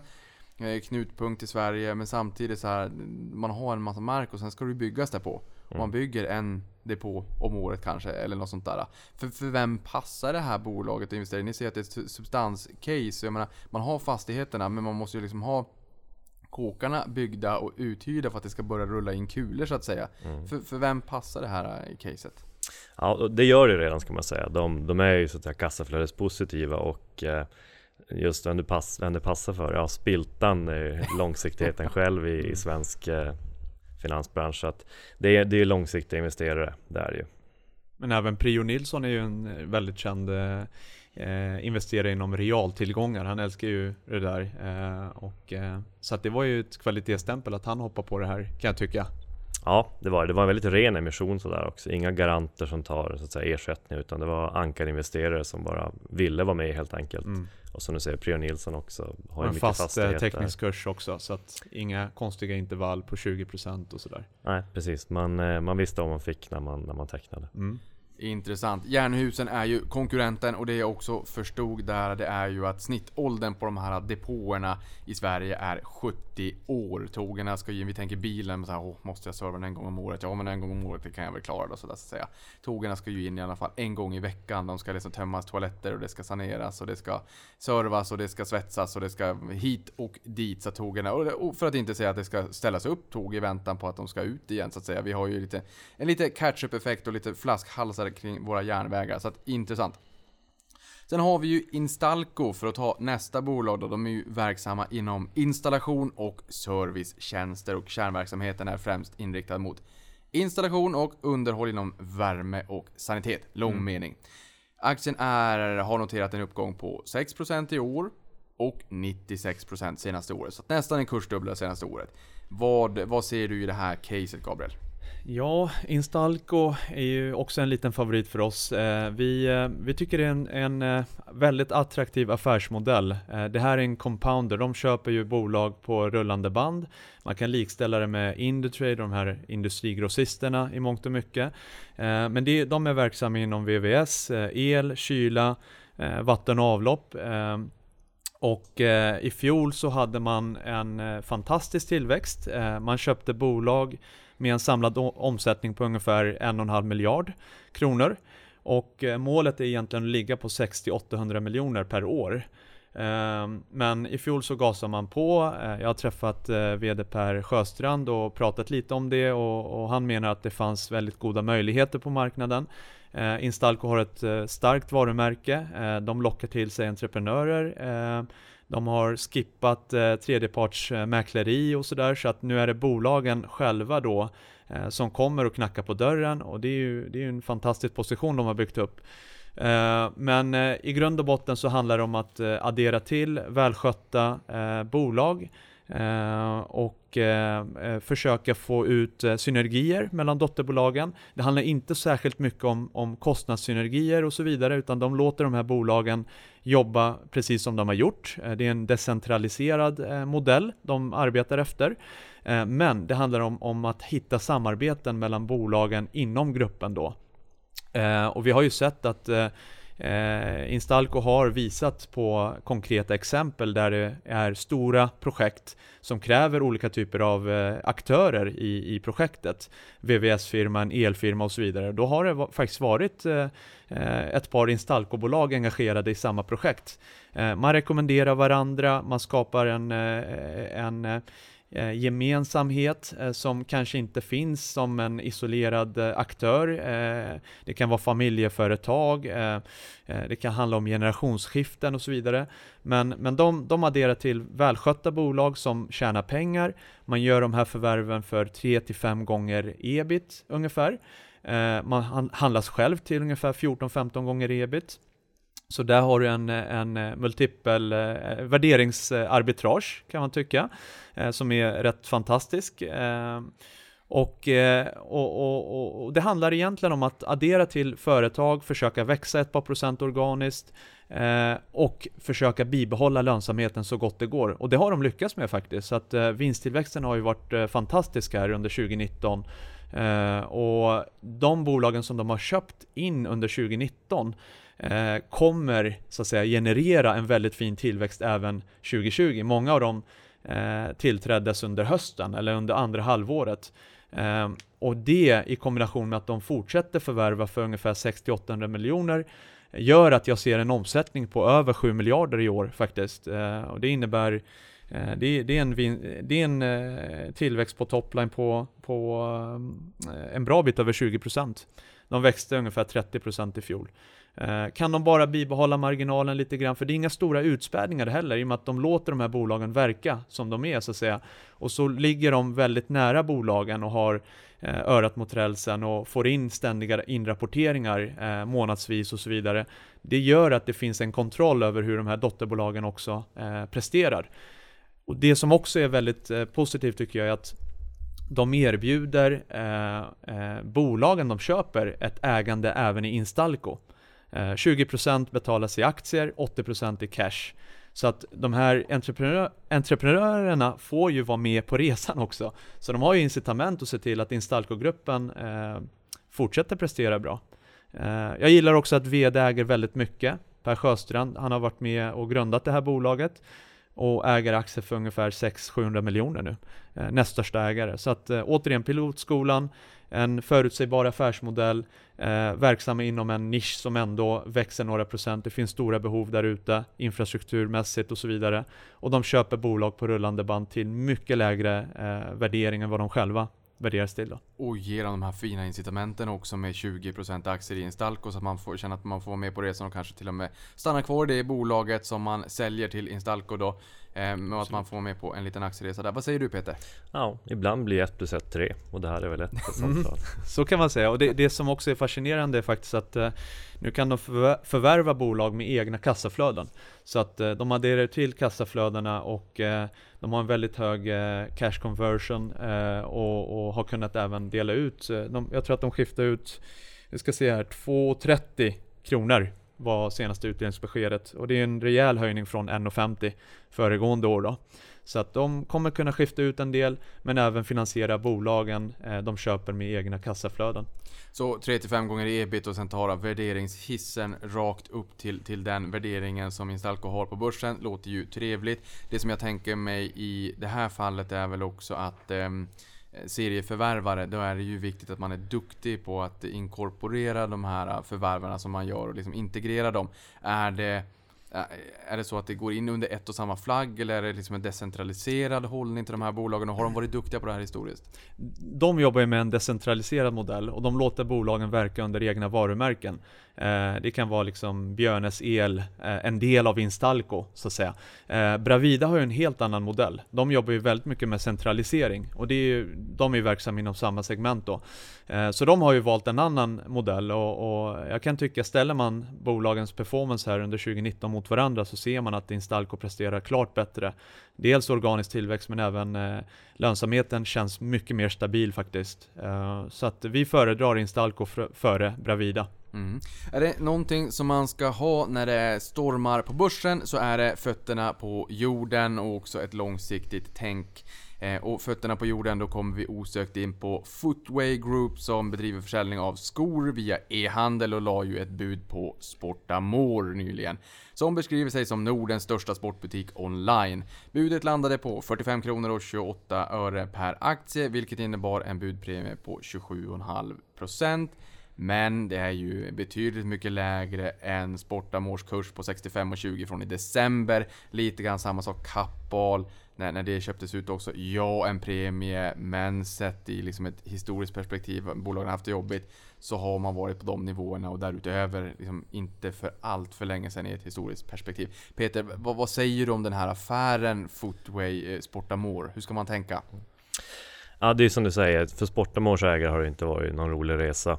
Eh, knutpunkt i Sverige. Men samtidigt så här, man har en massa mark och sen ska det byggas därpå. Och man mm. bygger en depå om året kanske, eller något sånt där. För, för vem passar det här bolaget att investera i? Ni ser att det är ett substanscase. Jag menar, man har fastigheterna men man måste ju liksom ha kåkarna byggda och uthyrda för att det ska börja rulla in kulor så att säga. Mm. För, för vem passar det här eh, caset? Ja, det gör det redan ska man säga. De, de är ju så att säga kassaflödespositiva och eh, just vem det, pass, vem det passar för. Ja, Spiltan är långsiktigheten själv i, i svensk eh, finansbransch. Så att det, är, det är långsiktiga investerare, det är ju. Men även Prio Nilsson är ju en väldigt känd eh, investera inom realtillgångar. Han älskar ju det där. Eh, och, eh, så att det var ju ett kvalitetsstämpel att han hoppar på det här kan jag tycka. Ja, det var det. var en väldigt ren emission sådär också. Inga garanter som tar så att säga, ersättning utan det var ankarinvesterare som bara ville vara med helt enkelt. Mm. Och som du säger, Priya Nilsson också har en fast eh, teckningskurs också så att inga konstiga intervall på 20% och sådär. Nej, precis. Man, eh, man visste vad man fick när man, när man tecknade. Mm. Intressant. Järnhusen är ju konkurrenten och det jag också förstod där det är ju att snittåldern på de här depåerna i Sverige är 70 år. Tågen ska ju, vi tänker bilen, så här, oh, måste jag serva den en gång om året? Ja men en gång om året det kan jag väl klara då sådär så att säga. Tågen ska ju in i alla fall en gång i veckan. De ska liksom tömmas toaletter och det ska saneras och det ska servas och det ska svetsas och det ska hit och dit så tågen och för att inte säga att det ska ställas upp tåg i väntan på att de ska ut igen så att säga. Vi har ju lite, en lite catch-up effekt och lite flaskhalsar kring våra järnvägar. Så att intressant. Sen har vi ju Instalco för att ta nästa bolag då. De är ju verksamma inom installation och servicetjänster och kärnverksamheten är främst inriktad mot installation och underhåll inom värme och sanitet. Lång mm. mening. Aktien är, har noterat en uppgång på 6% i år och 96% senaste året. Så nästan en kursdubbla senaste året. Vad, vad ser du i det här caset Gabriel? Ja, Instalco är ju också en liten favorit för oss. Eh, vi, eh, vi tycker det är en, en eh, väldigt attraktiv affärsmodell. Det här är en compounder, de köper ju bolag på rullande band. Man kan likställa det med Indutrade, de här industrigrossisterna i mångt och mycket. Men det, de är verksamma inom VVS, el, kyla, vatten och avlopp. Och eh, i fjol så hade man en eh, fantastisk tillväxt. Eh, man köpte bolag med en samlad omsättning på ungefär 1,5 miljard kronor. Och eh, målet är egentligen att ligga på 60-800 miljoner per år. Ehm, men i fjol så gasar man på. Eh, jag har träffat eh, VD Per Sjöstrand och pratat lite om det och, han menar att det fanns väldigt goda möjligheter på marknaden. Instalco har ett starkt varumärke. De lockar till sig entreprenörer ehm, de har skippat eh, tredjepartsmäkleri och sådär så att nu är det bolagen själva då eh, som kommer och knackar på dörren och det är ju det är en fantastisk position de har byggt upp. Eh, men eh, i grund och botten så handlar det om att eh, addera till välskötta eh, bolag eh, och och eh, eh, försöka få ut eh, synergier mellan dotterbolagen. Det handlar inte särskilt mycket om, om kostnadssynergier och så vidare utan de låter de här bolagen jobba precis som de har gjort. Det är en decentraliserad modell de arbetar efter. Men det handlar om, om att hitta samarbeten mellan bolagen inom gruppen då. Och vi har ju sett att Eh, Instalco har visat på konkreta exempel där det är stora projekt som kräver olika typer av eh, aktörer i, i projektet. VVS-firma, en elfirma och så vidare. Då har det faktiskt varit eh, eh, ett par Instalco-bolag engagerade i samma projekt. Eh, man rekommenderar varandra, man skapar en, eh, en eh, eh, gemensamhet eh, som kanske inte finns som en isolerad eh, aktör. Eh, det kan vara familjeföretag, eh, eh, det kan handla om generationsskiften och så vidare. Men, men de, de adderar till välskötta bolag som tjänar pengar. Man gör de här förvärven för 3-5 gånger ebit ungefär. Eh, man handlas själv till ungefär 14-15 gånger ebit. Så där har du en, en eh, multipel eh, värderingsarbitrage kan man tycka, eh, som är rätt fantastisk. Ehm, eh, Och, och, och, och, det handlar egentligen om att addera till företag, försöka växa ett par procent organiskt eh, och försöka bibehålla lönsamheten så gott det går. Och det har de lyckats med faktiskt. Så att eh, vinsttillväxten har ju varit eh, fantastisk här under 2019. Eh, och de bolagen som de har köpt in under 2019 eh, kommer så att säga generera en väldigt fin tillväxt även 2020. Många av dem eh, tillträddes under hösten eller under andra halvåret. Eh, och det i kombination med att de fortsätter förvärva för ungefär 60-800 miljoner gör att jag ser en omsättning på över 7 miljarder i år faktiskt. Eh, och det innebär Eh, det, det, är en, det är en eh, tillväxt på topline på, på eh, en bra bit över 20%. De växte ungefär 30% i fjol. Kan de bara bibehålla marginalen lite grann? För det är inga stora utspädningar heller, i och med att de låter de här bolagen verka som de är, så att säga. Och så ligger de väldigt nära bolagen och har örat mot rälsen och får in ständiga inrapporteringar månadsvis och så vidare. Det gör att det finns en kontroll över hur de här dotterbolagen också presterar. Och det som också är väldigt eh, positivt tycker jag är att de erbjuder eh, eh, bolagen de köper ett ägande även i Instalco. Eh, 20% betalas i aktier, 80% i cash. Så att de här entreprenör, entreprenörerna får ju vara med på resan också. Så de har ju incitament att se till att Instalco-gruppen eh, fortsätter prestera bra. Eh, jag gillar också att VD äger väldigt mycket. Per Sjöstrand, han har varit med och grundat det här bolaget och äger aktier för ungefär 600-700 miljoner nu. Eh, näst största ägare. Så att eh, återigen pilotskolan, en förutsägbar affärsmodell, eh, verksamma inom en nisch som ändå växer några procent. Det finns stora behov där ute, infrastrukturmässigt och så vidare. Och de köper bolag på rullande band till mycket lägre eh, värdering än vad de själva värderas till. Då. Och ger de här fina incitamenten också med 20% aktier i Instalco så att man får känna att man får vara med på resan och kanske till och med stanna kvar i det bolaget som man säljer till Instalco då. Eh, och att man får med på en liten aktieresa där. Vad säger du Peter? Ja, ibland blir 1 plus 1 3 och det här är väl ett mm. Så kan man säga och det, det som också är fascinerande är faktiskt att eh, nu kan de förvärva bolag med egna kassaflöden. Så att eh, de adderar till kassaflödena och eh, de har en väldigt hög cash conversion och, och, har kunnat även dela ut. De, jag tror att de skiftar ut, vi ska se här, 2,30 kronor var senaste utdelningsbeskedet och det är en rejäl höjning från 1,50 föregående år då. Så att de kommer kunna skifta ut en del men även finansiera bolagen eh, de köper med egna kassaflöden. Så 3-5 gånger ebit och sen tar värderingshissen rakt upp till, till den värderingen som Instalco har på börsen. Låter ju trevligt. Det som jag tänker mig i det här fallet är väl också att eh, Eh, serieförvärvare, då är det ju viktigt att man är duktig på att inkorporera de här eh, förvärvarna som man gör och liksom integrera dem. Är det är det så att det går in under ett och samma flagg eller är det liksom en decentraliserad hållning till de här bolagen och har de varit duktiga på det här historiskt? De jobbar ju med en decentraliserad modell och de låter bolagen verka under egna varumärken. Eh, det kan vara liksom Björnes El, eh, en del av Instalco så att säga. Eh, Bravida har ju en helt annan modell. De jobbar ju väldigt mycket med centralisering och det är ju, de är ju verksamma inom samma segment då. Så de har ju valt en annan modell och, och jag kan tycka, ställer man bolagens performance här under 2019 mot varandra så ser man att Instalco presterar klart bättre. Dels organisk tillväxt men även eh, lönsamheten känns mycket mer stabil faktiskt. Eh, så att vi föredrar Instalco före Bravida. Mm. Är det någonting som man ska ha när det stormar på börsen så är det fötterna på jorden och också ett långsiktigt tänk. Eh, och fötterna på jorden, då kommer vi osökt in på Footway Group som bedriver försäljning av skor via e-handel och la ju ett bud på Sportamore nyligen. Som beskriver sig som Nordens största sportbutik online. Budet landade på 45 kronor och 28 öre per aktie, vilket innebar en budpremie på 27,5 procent. Men det är ju betydligt mycket lägre än Sportamors kurs på 65,20 från i december. Lite grann samma sak Kappahl. När, när det köptes ut också, ja en premie, men sett i liksom ett historiskt perspektiv, bolagen har haft det jobbigt, så har man varit på de nivåerna och därutöver liksom inte för allt för länge sedan i ett historiskt perspektiv. Peter, vad, vad säger du om den här affären Footway eh, Sportamore? Hur ska man tänka? Ja, det är som du säger, för Sportamores ägare har det inte varit någon rolig resa.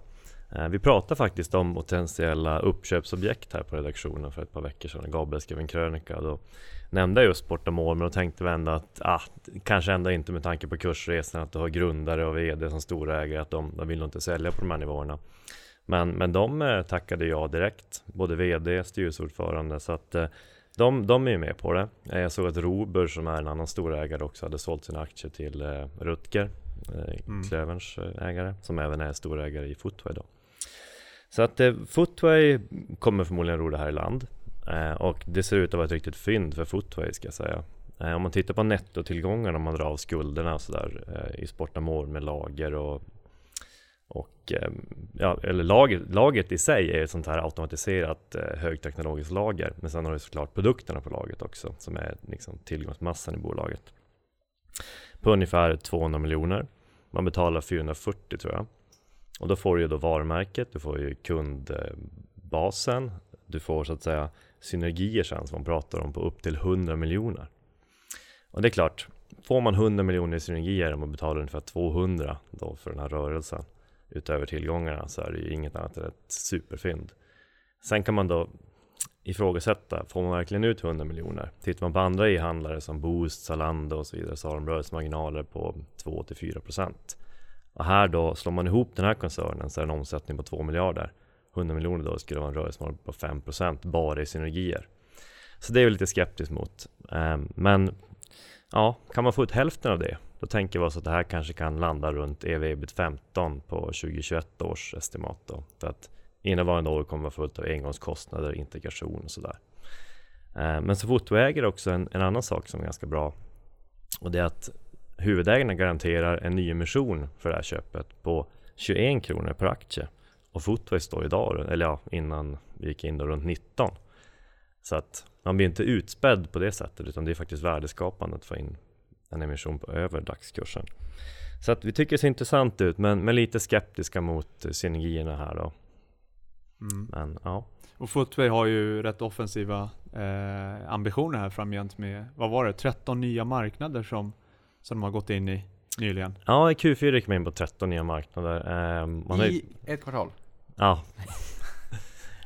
Eh, vi pratade faktiskt om potentiella uppköpsobjekt här på redaktionen för ett par veckor sedan. Gabriel skrev en krönika. Då, nämnde just Sportamål, men då tänkte vi ändå att ah, kanske ändå inte med tanke på kursresan att du har grundare och VD som storägare att de, de vill nog inte sälja på de här nivåerna. Men, men de eh, tackade ja direkt, både VD, styrelseordförande, så att eh, de, de är med på det. Jag såg att Rober som är en annan storägare också hade sålt sina aktier till Rutger, mm. Klöverns ägare, som även är storägare i Footway då. Så att eh, Footway kommer förmodligen ro det här i land. Eh, och det ser ut att vara ett riktigt fynd för Footway ska jag säga. Eh, om man tittar på nettotillgångarna, om man drar av skulderna och sådär eh, i Sportamor med lager och och, eh, ja, eller laget, lagret i sig är ett sånt här automatiserat eh, högteknologiskt lager. Men sen har du såklart produkterna på lagret också som är liksom tillgångsmassan i bolaget. På ungefär 200 miljoner. Man betalar 440 tror jag. Och då får du ju då varumärket, du får ju kundbasen, du får så att säga synergier sen som man pratar om på upp till 100 miljoner. Och det är klart, får man 100 miljoner i synergier och man betalar ungefär 200 då för den här rörelsen utöver tillgångarna så är det ju inget annat än ett superfynd. Sen kan man då ifrågasätta, får man verkligen ut 100 miljoner? Tittar man på andra e-handlare som Boost, Zalando och så vidare så har de rörelsemarginaler på 2-4 procent. Och här då, slår man ihop den här koncernen så är det en omsättning på 2 miljarder. 100 miljoner då skulle vara en rörelsemarginal på 5% bara i synergier. Så det är jag lite skeptisk mot. Ehm, men ja, kan man få ut hälften av det, då tänker vi oss att det här kanske kan landa runt ev ebit 15 på 2021 års estimat då. För att innevarande år kommer vara fullt av engångskostnader, integration och sådär. Ehm, men så fotoäger också en, en annan sak som är ganska bra. Och det är att huvudägarna garanterar en nyemission för det här köpet på 21 kronor per aktie. Och Footway står idag, eller ja, innan vi gick in då runt 19. Så att man blir inte utspädd på det sättet utan det är faktiskt värdeskapande att få in en emission på över dagskursen. Så att vi tycker det ser intressant ut men, men lite skeptiska mot synergierna här då. Mm. Men ja. Och Footway har ju rätt offensiva eh, ambitioner här framgent med, vad var det, 13 nya marknader som, som de har gått in i nyligen. Ja, i Q4 gick man in på 13 nya marknader. Eh, man I har... ett kvartal? Ja.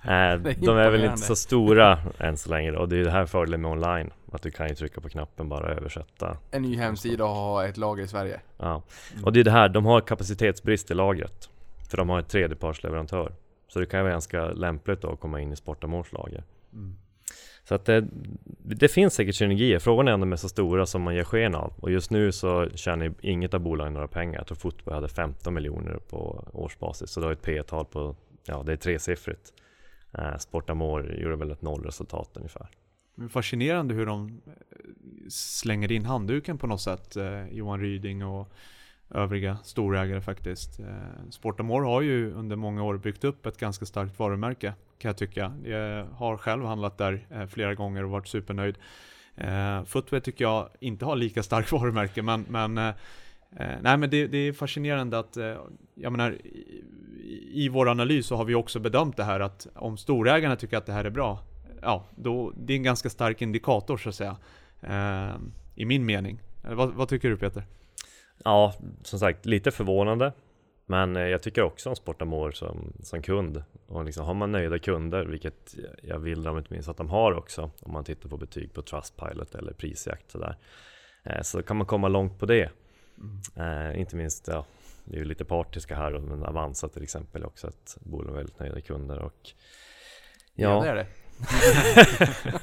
Eh, de är väl inte så stora än så länge och det är det här fördelen med online. Att du kan ju trycka på knappen bara översätta. En ny hemsida och ha ett lager i Sverige. Ja, och det är det här, de har kapacitetsbrist i lagret. För de har ett tredjepartsleverantör. Så det kan vara ganska lämpligt då att komma in i Sportamors lager. Mm. Så att det, det, finns säkert synergier. Frågan är om de är så stora som man ger sken av. Och just nu så tjänar inget av bolagen några pengar. Jag tror Fotboll hade 15 miljoner på årsbasis. Så det har ett P tal på, ja det är tresiffrigt. Eh, Sportamor gjorde väl ett nollresultat ungefär. Men fascinerande hur de eh, slänger in handduken på något sätt. Eh, Johan Ryding och övriga storägare faktiskt. Eh, Sportamore har ju under många år byggt upp ett ganska starkt varumärke kan jag tycka. Jag har själv handlat där eh, flera gånger och varit supernöjd. Eh, footwear tycker jag inte har lika starkt varumärke men, men nej men det, det, är fascinerande att, jag menar, i, i vår analys så har vi också bedömt det här att om storägarna tycker att det här är bra, ja, då, det är en ganska stark indikator så att säga. I min mening. Vad, vad tycker du Peter? Ja, som sagt lite förvånande. Men eh, jag tycker också om Sportamor som, som kund. Och liksom, har man nöjda kunder, vilket jag vill om inte minst att de har också, om man tittar på betyg på Trustpilot eller prisjakt sådär. Eh, så kan man komma långt på det. Mm. Eh, inte minst, ja, vi är ju lite partiska här, men Avanza till exempel också ett bolag med väldigt nöjda kunder. Och, ja, ja det är det.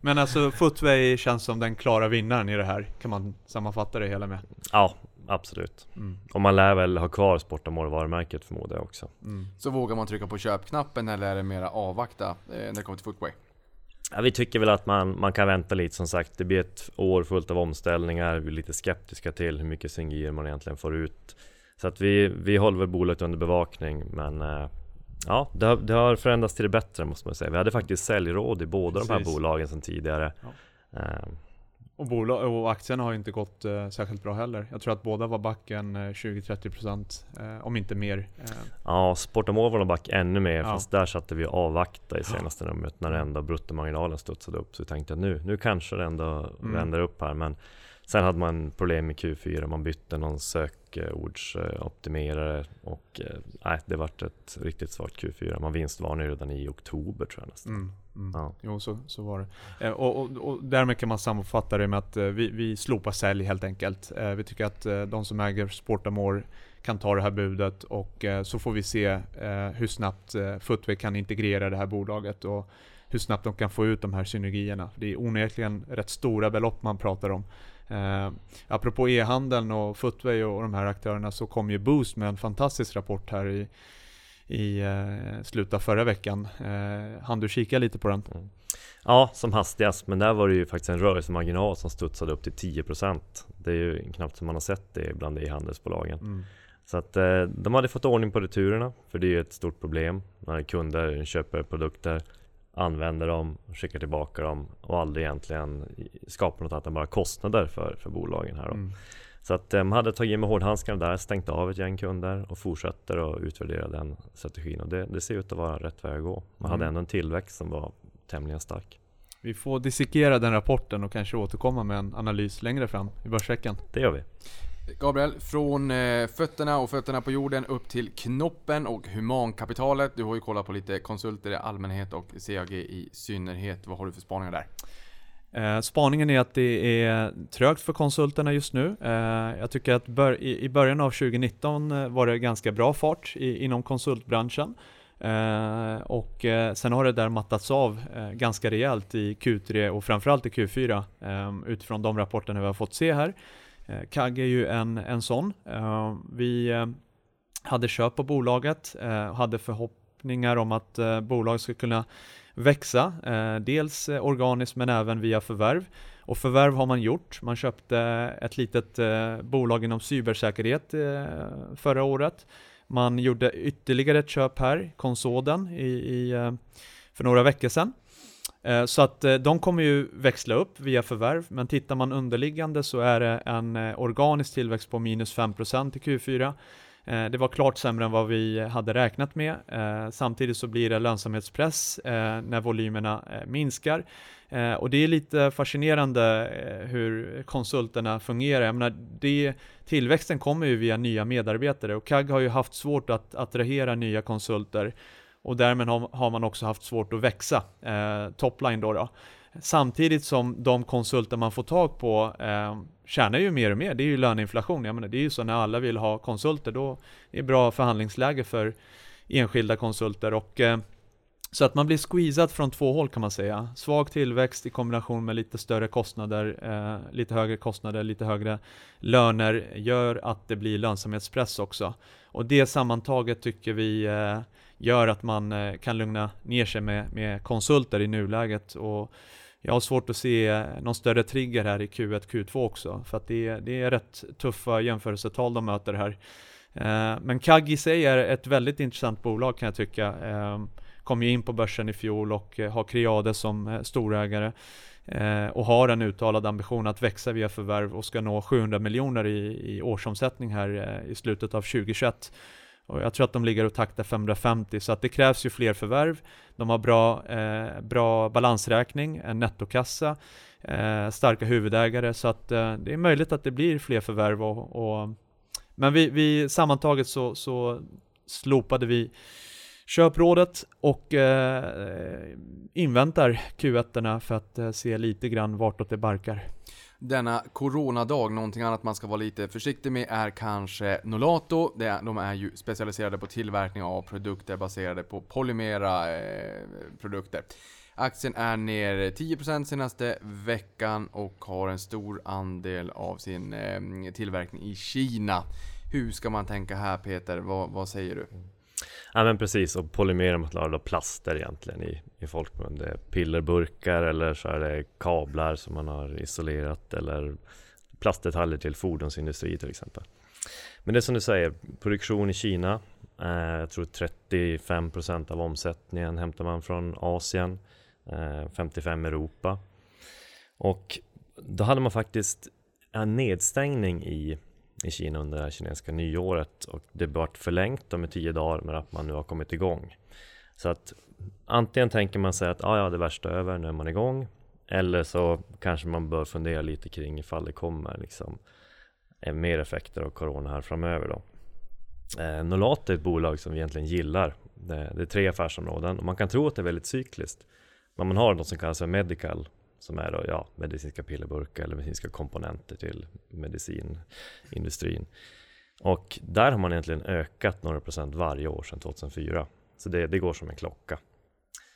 men alltså Footway känns som den klara vinnaren i det här, kan man sammanfatta det hela med? Ja, absolut. Mm. Och man lär väl ha kvar Sportamore-varumärket förmodar jag också. Mm. Så vågar man trycka på köpknappen eller är det mera avvakta eh, när det kommer till Footway? Ja, vi tycker väl att man, man kan vänta lite som sagt. Det blir ett år fullt av omställningar. Vi är lite skeptiska till hur mycket synergier man egentligen får ut. Så att vi, vi håller väl bolaget under bevakning men eh, Ja, det har, det har, förändrats till det bättre måste man säga. Vi hade faktiskt säljråd i båda Precis. de här bolagen sedan tidigare. Ja. Eh, och, bolag, och aktierna har inte gått eh, särskilt bra heller. Jag tror att båda var back en 20-30% eh, om inte mer. Eh. Ja, Sportamol var back ännu mer, ja. fast där satte vi avvakta i senaste ja. numret när ändå bruttomarginalen studsade upp. Så vi tänkte att nu, nu kanske det ändå mm. vänder upp här. Men sen hade man problem med Q4, man bytte någon sökordsoptimerare och eh, nej, det vart ett riktigt svagt Q4. Man vinstvarnade redan i oktober tror jag nästan. Mm. Mm. Ja. Jo, så, så var det. Eh, och, och, och, därmed kan man sammanfatta det med att eh, vi, vi slopar sälj helt enkelt. Eh, vi tycker att de som äger Sportamore kan ta det här budet och så får vi se hur snabbt Footway kan integrera det här bolaget och hur snabbt de kan få ut de här synergierna. Det är onekligen rätt stora belopp man pratar om. Eh, apropå e-handeln och Footway och, och de här aktörerna så kom ju Boost med en fantastisk rapport här i, i eh, slutet av förra veckan. Eh, hann du kika lite på den? Mm. Ja, som hastigast, men där var det ju faktiskt en rörelsemarginal som studsade upp till 10%. Det är ju knappt som man har sett det bland e-handelsbolagen. Mm. Så att eh, de hade fått ordning på returerna, för det är ju ett stort problem när kunder köper produkter, använder dem, skickar tillbaka dem och aldrig egentligen skapar något annat än bara kostnader för, för bolagen här då. Mm. Så att de hade tagit med hårdhandskarna där, stängt av ett gäng kunder och fortsätter att utvärdera den strategin och det, det ser ut att vara rätt väg att gå. Man mm. hade ändå en tillväxt som var tämligen stark. Vi får dissekera den rapporten och kanske återkomma med en analys längre fram i börsveckan. Det gör vi. Gabriel, från eh, fötterna och fötterna på jorden upp till knoppen och humankapitalet. Du har ju kollat på lite konsulter i allmänhet och CAG i synnerhet. Vad har du för spaningar där? Eh, spaningen är att det är trögt för konsulterna just nu. Eh, jag tycker att bör, i, i, början av 2019 eh, var det ganska bra fart i, inom konsultbranschen. Eh, och eh, sen har det där mattats av eh, ganska rejält i Q3 och framförallt i Q4 utifrån de rapporterna vi har fått se här. CAG är ju en, en sån. vi hade köp på bolaget, och hade förhoppningar om att bolaget skulle kunna växa, eh, dels eh, organiskt men även via förvärv. Och förvärv har man gjort. Man köpte ett litet eh, bolag inom cybersäkerhet förra året. Man gjorde ytterligare ett köp här, Konsoden, i, i för några veckor sedan. Så att de kommer ju växla upp via förvärv, men tittar man underliggande så är det en organisk tillväxt på minus 5% i Q4. Eh, det var klart sämre än vad vi hade räknat med. Eh, samtidigt så blir det lönsamhetspress eh, när volymerna eh, minskar. Eh, och det är lite fascinerande eh, hur konsulterna fungerar. Jag menar, det, tillväxten kommer ju via nya medarbetare och CAG har ju haft svårt att attrahera nya konsulter och därmed har, man också haft svårt att växa, eh, topline då. då. Samtidigt som de konsulter man får tag på eh, tjänar ju mer och mer. Det är ju löneinflation. Jag menar, det är ju så när alla vill ha konsulter, då är det bra förhandlingsläge för enskilda konsulter. Och, eh, så att man blir squeezad från två håll kan man säga. Svag tillväxt i kombination med lite större kostnader, eh, lite högre kostnader, lite högre löner gör att det blir lönsamhetspress också. Och det sammantaget tycker vi eh, gör att man eh, kan lugna ner sig med, med konsulter i nuläget. Och jag har svårt att se någon större trigger här i Q1, Q2 också, för att det är, det är rätt tuffa jämförelsetal de möter här. Eh, men CAG i sig är ett väldigt intressant bolag kan jag tycka. Eh, kom ju in på börsen i fjol och eh, har Creade som storägare och har en uttalad ambition att växa via förvärv och ska nå 700 miljoner i, i årsomsättning här i slutet av 2021. Och jag tror att de ligger och taktar 550, så att det krävs ju fler förvärv. De har bra, eh, bra balansräkning, en nettokassa, eh, starka huvudägare, så att eh, det är möjligt att det blir fler förvärv. Och, och men vi, vi sammantaget så, så slopade vi köprådet och eh, inväntar Q1 för att eh, se lite grann vartåt det barkar denna coronadag. Någonting annat man ska vara lite försiktig med är kanske Nolato. de är ju specialiserade på tillverkning av produkter baserade på polymera eh, produkter. Aktien är ner 10% senaste veckan och har en stor andel av sin eh, tillverkning i Kina. Hur ska man tänka här Peter? vad, vad säger du? Mm. Ja men precis, och polymermaterial och plaster egentligen i, i folkmun. Det är pillerburkar eller så är det kablar som man har isolerat eller plastdetaljer till fordonsindustri till exempel. Men det är som du säger, produktion i Kina. Eh, jag tror 35% av omsättningen hämtar man från Asien, eh, 55 Europa. Och då hade man faktiskt en nedstängning i i Kina under det kinesiska nyåret och det vart förlängt med tio dagar men att man nu har kommit igång. Så att antingen tänker man sig att ah, ja, det värsta är över, nu är man igång. Eller så kanske man bör fundera lite kring ifall det kommer liksom eh, mer effekter av corona här framöver då. Eh, Nolat är ett bolag som vi egentligen gillar. Det, det är tre affärsområden och man kan tro att det är väldigt cykliskt. Men man har något som kallas för medical som är då, ja, medicinska pillerburkar eller medicinska komponenter till medicinindustrin. Och där har man egentligen ökat några procent varje år sedan 2004. Så det, det går som en klocka.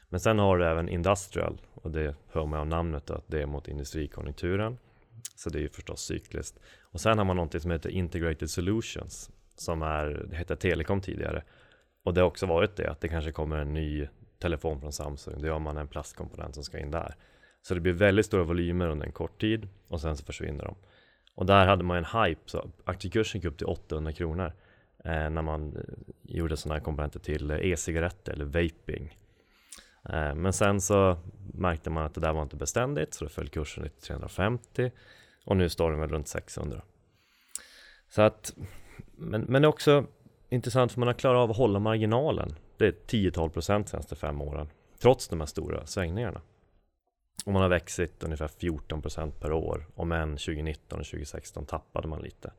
Men sen har du även Industrial och det hör man av namnet att det är mot industrikonjunkturen. Så det är ju förstås cykliskt. Och sen har man någonting som heter Integrated Solutions som är, det hette Telekom tidigare. Och det har också varit det, att det kanske kommer en ny telefon från Samsung. Då gör man en plastkomponent som ska in där. Så det blir väldigt stora volymer under en kort tid och sen så försvinner de. Och där hade man en hype, så aktiekursen gick upp till 800 kronor eh, när man eh, gjorde sådana här komponenter till e-cigaretter eller vaping. Eh, men sen så märkte man att det där var inte beständigt så då föll kursen till 350 och nu står den väl runt 600. Så att, men, men det är också intressant för man har klarat av att hålla marginalen. Det är 10-12 procent senaste fem åren trots de här stora svängningarna. Och man har växit ungefär 14 % per år. Om än 2019 och 2016 tappade man lite.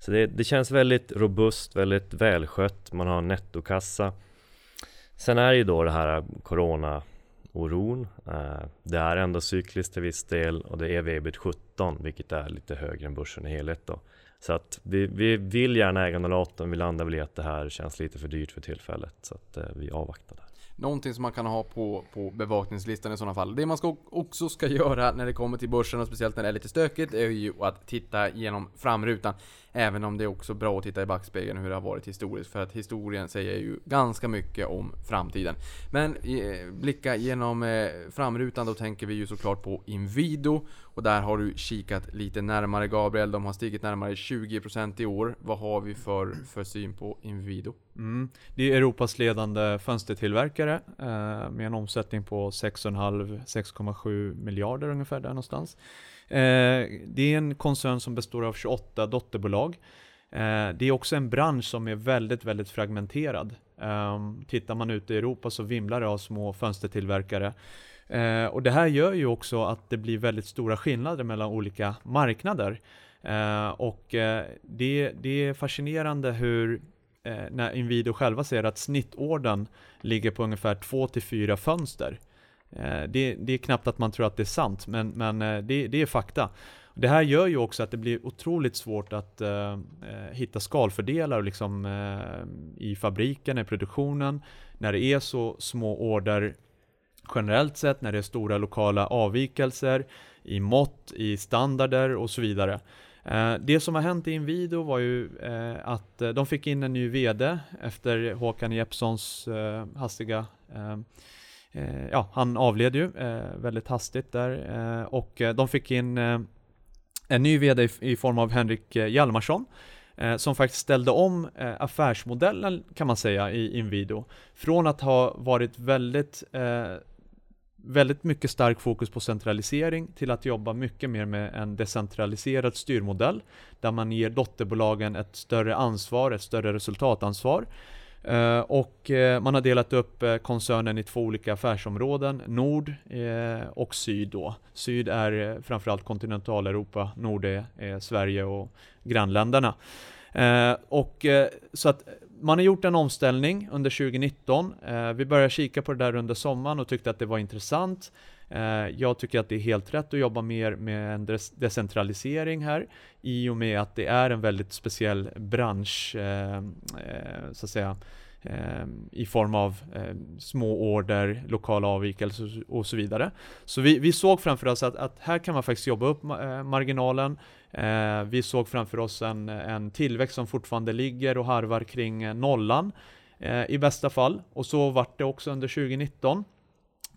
Så det, det känns väldigt robust, väldigt välskött. Man har en nettokassa. Sen är det ju då det här corona-oron. Eh, det är ändå cykliskt till viss del och det är VBIT 17 vilket är lite högre än börsen i helhet då. Så att vi, vi vill gärna äga Nolaton, vi landar väl i att det här känns lite för dyrt för tillfället. Så att eh, vi avvaktar där. Någonting som man kan ha på, på bevakningslistan i sådana fall. Det man ska, också ska göra när det kommer till börsen och speciellt när det är lite stökigt är ju att titta genom framrutan. Även om det är också bra att titta i backspegeln hur det har varit historiskt. För att historien säger ju ganska mycket om framtiden. Men eh, blicka genom eh, framrutan då tänker vi ju såklart på Inwido. Och där har du kikat lite närmare Gabriel. De har stigit närmare 20% i år. Vad har vi för, för syn på Inwido? Mm. Det är Europas ledande fönstertillverkare eh, med en omsättning på 6,5-6,7 miljarder ungefär där någonstans. Eh, det är en koncern som består av 28 dotterbolag. Eh, det är också en bransch som är väldigt, väldigt fragmenterad. Ehm, tittar man ut i Europa så vimlar det av små fönstertillverkare. Eh, och det här gör ju också att det blir väldigt stora skillnader mellan olika marknader. och det, det är fascinerande hur när Inwido själva säger att snittorden ligger på ungefär 2-4 fönster. Eh, det, det, är knappt att man tror att det är sant, men, men eh, det, det, är fakta. Det här gör ju också att det blir otroligt svårt att eh, eh, hitta skalfördelar liksom, eh, i fabriken, i produktionen, när det är så små order generellt sett, när det är stora lokala avvikelser i mått, i standarder och så vidare. Det som har hänt i Inwido var ju att de fick in en ny VD efter Håkan Jeppssons hastiga Eh, ja, han avled ju eh, väldigt hastigt där eh, och eh, de fick in eh, en ny VD i form av Henrik Hjalmarsson som faktiskt ställde om affärsmodellen kan man säga i Inwido. Från att ha varit väldigt väldigt mycket stark fokus på centralisering till att jobba mycket mer med en decentraliserad styrmodell där man ger dotterbolagen ett större ansvar, ett större resultatansvar Eh, och eh, man har delat upp eh, koncernen i två olika affärsområden, Nord och Syd då. Syd är framförallt kontinentaleuropa, Nord är, Sverige och grannländerna. och så att man har gjort en omställning under 2019. vi började kika på det där under sommaren och tyckte att det var intressant. Eh, jag tycker att det är helt rätt att jobba mer med en decentralisering här i och med att det är en väldigt speciell bransch, eh, eh, så att säga, i form av små order, lokala avvikelser och så vidare. Så vi, vi såg framför oss att, att, här kan man faktiskt jobba upp marginalen. Vi såg framför oss en, en tillväxt som fortfarande ligger och harvar kring nollan i bästa fall. Och så vart det också under 2019.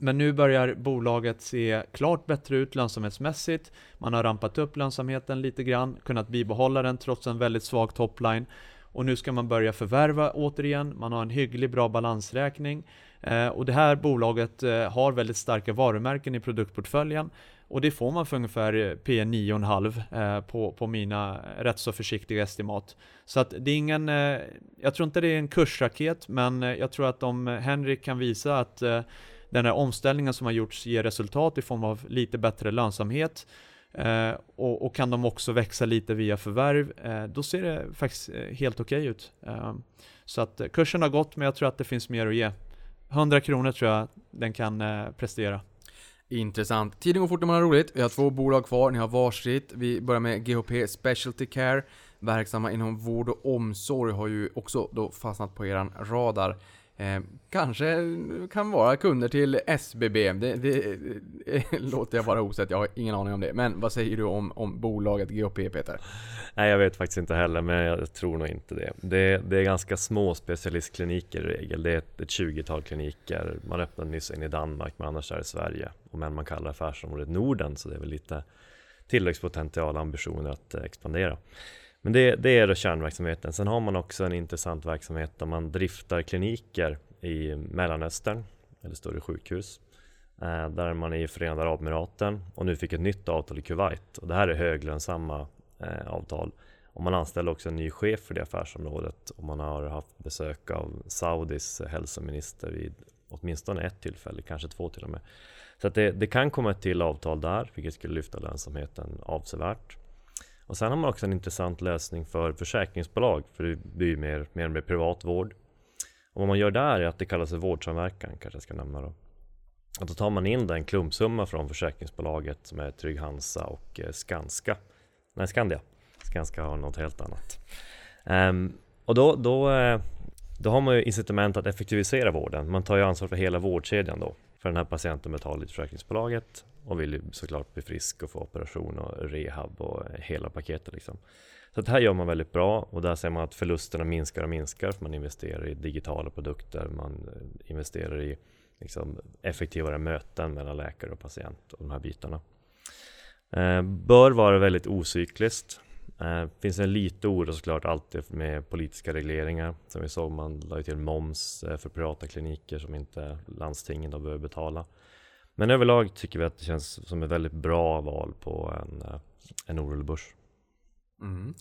Men nu börjar bolaget se klart bättre ut lönsamhetsmässigt. Man har rampat upp lönsamheten lite grann, kunnat bibehålla den trots en väldigt svag topline och nu ska man börja förvärva återigen. Man har en hygglig bra balansräkning eh, och det här bolaget eh, har väldigt starka varumärken i produktportföljen och det får man för ungefär eh, P 9,5 eh, på, på mina eh, rätt så försiktiga estimat. Så att det är ingen, eh, jag tror inte det är en kursraket, men eh, jag tror att om Henrik kan visa att eh, den här omställningen som har gjorts ger resultat i form av lite bättre lönsamhet Eh, och, och, kan de också växa lite via förvärv, eh, då ser det faktiskt eh, helt okej okay ut. Eh, så att kursen har gått, men jag tror att det finns mer att ge. 100 kronor tror jag den kan eh, prestera. Intressant. Tiden går fort när man har roligt. Vi har två bolag kvar, ni har varsitt. Vi börjar med GHP Specialty Care. Verksamma inom vård och omsorg har ju också då fastnat på eran radar. Eh, kanske kan vara kunder till SBB. Det, det, det låter jag vara osett, jag har ingen aning om det. Men vad säger du om, om bolaget GHP Peter? Nej, jag vet faktiskt inte heller, men jag tror nog inte det. Det, det är ganska små specialistkliniker i regel. Det är ett, ett 20-tal kliniker. Man öppnade nyss en i Danmark, men annars är det Sverige. Och men man kallar affärsområdet Norden, så det är väl lite tillväxtpotential och ambitioner att eh, expandera. Men det, det är då kärnverksamheten. Sen har man också en intressant verksamhet där man driftar kliniker i Mellanöstern, eller större sjukhus. Eh, där man är i Förenade Arabemiraten och nu fick ett nytt avtal i Kuwait. Och det här är höglönsamma eh, avtal. Och man anställer också en ny chef för det affärsområdet och man har haft besök av Saudis hälsominister vid åtminstone ett tillfälle, kanske två till och med. Så att det, det kan komma ett till avtal där, vilket skulle lyfta lönsamheten avsevärt. Och sen har man också en intressant lösning för försäkringsbolag, för det blir ju mer, mer och mer privat vård. Och vad man gör där är att det kallas för vårdsamverkan, kanske jag ska nämna då. Och då tar man in den klumpsumma från försäkringsbolaget som är Trygg-Hansa och eh, Skanska. Nej, Skandia. Skanska har något helt annat. Um, och då, då, eh, då har man ju incitament att effektivisera vården. Man tar ju ansvar för hela vårdkedjan då. För den här patienten betalar till försäkringsbolaget och vill ju såklart bli frisk och få operation och rehab och hela paketet liksom. Så det här gör man väldigt bra och där ser man att förlusterna minskar och minskar för man investerar i digitala produkter, man eh, investerar i liksom, effektivare möten mellan läkare och patient och de här bitarna. Eh, bör vara väldigt ocykliskt. Eh, finns en lite oro såklart alltid med politiska regleringar. Som vi såg, man la till moms eh, för privata kliniker som inte landstingen då behöver betala. Men överlag tycker vi att det känns som ett väldigt bra val på en, eh, en orolig börs. Mm.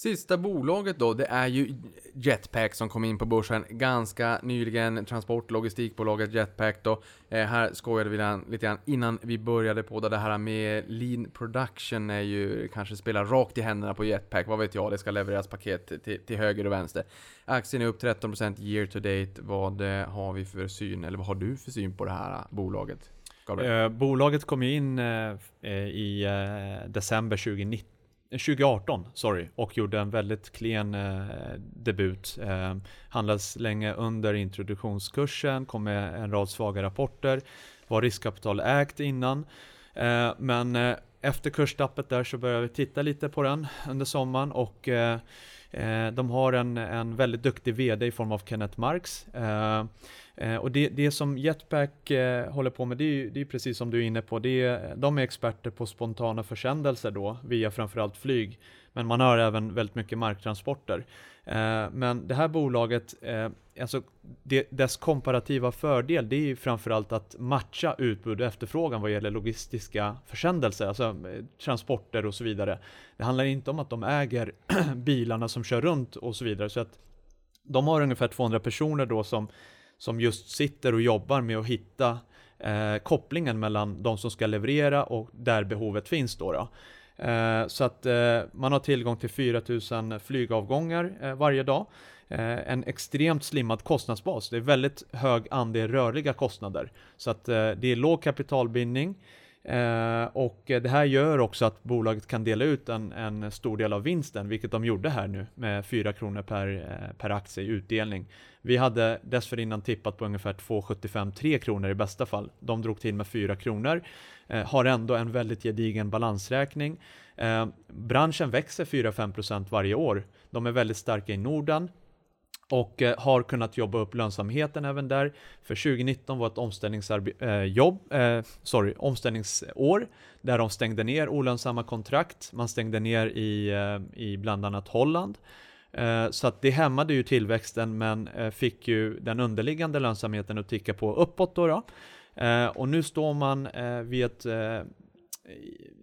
Sista bolaget då, det är ju Jetpack som kom in på börsen ganska nyligen. Transportlogistikbolaget Jetpack då. Eh, här skojade vi lite grann innan vi började på det här med lean production är ju kanske spelar rakt i händerna på Jetpack. Vad vet jag, det ska levereras paket till, till höger och vänster. Aktien är upp 13% year to date. Vad eh, har vi för syn, eller vad har du för syn på det här bolaget? Eh, bolaget kom in eh, eh, i eh, december 2019 2018, eh, sorry, och gjorde en väldigt klen eh, debut. Eh, handlades länge under introduktionskursen, kom med en rad svaga rapporter, var riskkapitalägt innan. Eh, men eh, efter kurstappet där så började vi titta lite på den under sommaren och eh, Eh, de har en, en väldigt duktig VD i form av Kenneth Marks. Eh, eh, och det, det som Jetpack eh, håller på med, det är ju det är precis som du är inne på, det är, de är experter på spontana försändelser då, via framförallt flyg. Men man har även väldigt mycket marktransporter. Eh, men det här bolaget, eh, alltså dess komparativa fördel, det är ju framförallt att matcha utbud och efterfrågan vad gäller logistiska försändelser, alltså eh, transporter och så vidare. Det handlar inte om att de äger bilarna som kör runt och så vidare, så att de har ungefär 200 personer då som som just sitter och jobbar med att hitta eh, kopplingen mellan de som ska leverera och där behovet finns då. då. Eh, så att eh, man har tillgång till 4000 flygavgångar eh, varje dag. En extremt slimmad kostnadsbas. Det är väldigt hög andel rörliga kostnader. Så att det är låg kapitalbindning. Eh, och det här gör också att bolaget kan dela ut en, en, stor del av vinsten, vilket de gjorde här nu med 4 kronor per, eh, per aktie i utdelning. Vi hade dessförinnan tippat på ungefär 2,75-3 kronor i bästa fall. De drog till med 4 kronor, eh, har ändå en väldigt gedigen balansräkning. Eh, branschen växer 4-5% varje år. De är väldigt starka i Norden, och eh, har kunnat jobba upp lönsamheten även där. För 2019 var ett omställningsjobb, eh, eh, sorry, omställningsår där de stängde ner olönsamma kontrakt. Man stängde ner i, eh, i bland annat Holland. Eh, så att det hämmade ju tillväxten men fick ju den underliggande lönsamheten att ticka på uppåt då. då. Och nu står man vid ett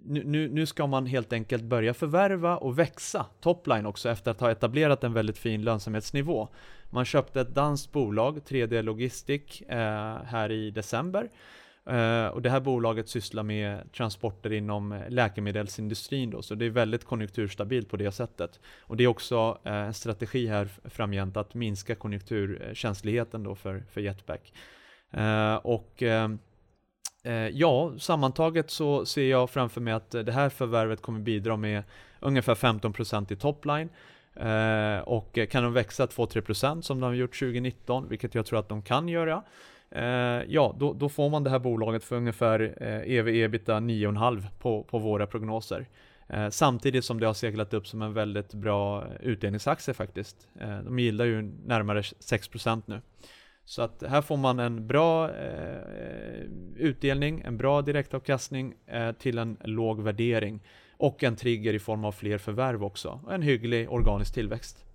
nu, nu ska man helt enkelt börja förvärva och växa topline också efter att ha etablerat en väldigt fin lönsamhetsnivå. Man köpte ett danskt bolag, 3D Logistic, eh, här i december. Eh, och det här bolaget sysslar med transporter inom läkemedelsindustrin då, så det är väldigt konjunkturstabilt på det sättet. Och det är också eh, en strategi här framgent att minska konjunkturkänsligheten då för, för Jetpack. Eh, och eh, Eh, ja, sammantaget så ser jag framför mig att det här förvärvet kommer bidra med ungefär 15% i topline Eh, och kan de växa 2-3% som de har gjort 2019, vilket jag tror att de kan göra, eh, ja, då, då, får man det här bolaget för ungefär eh, ev ebita 9,5 på, på våra prognoser. Eh, samtidigt som det har seglat upp som en väldigt bra utdelningsaktie faktiskt. Eh, de gillar ju närmare 6% nu. Så att här får man en bra eh, utdelning, en bra direktavkastning eh, till en låg värdering och en trigger i form av fler förvärv också. En hygglig organisk tillväxt.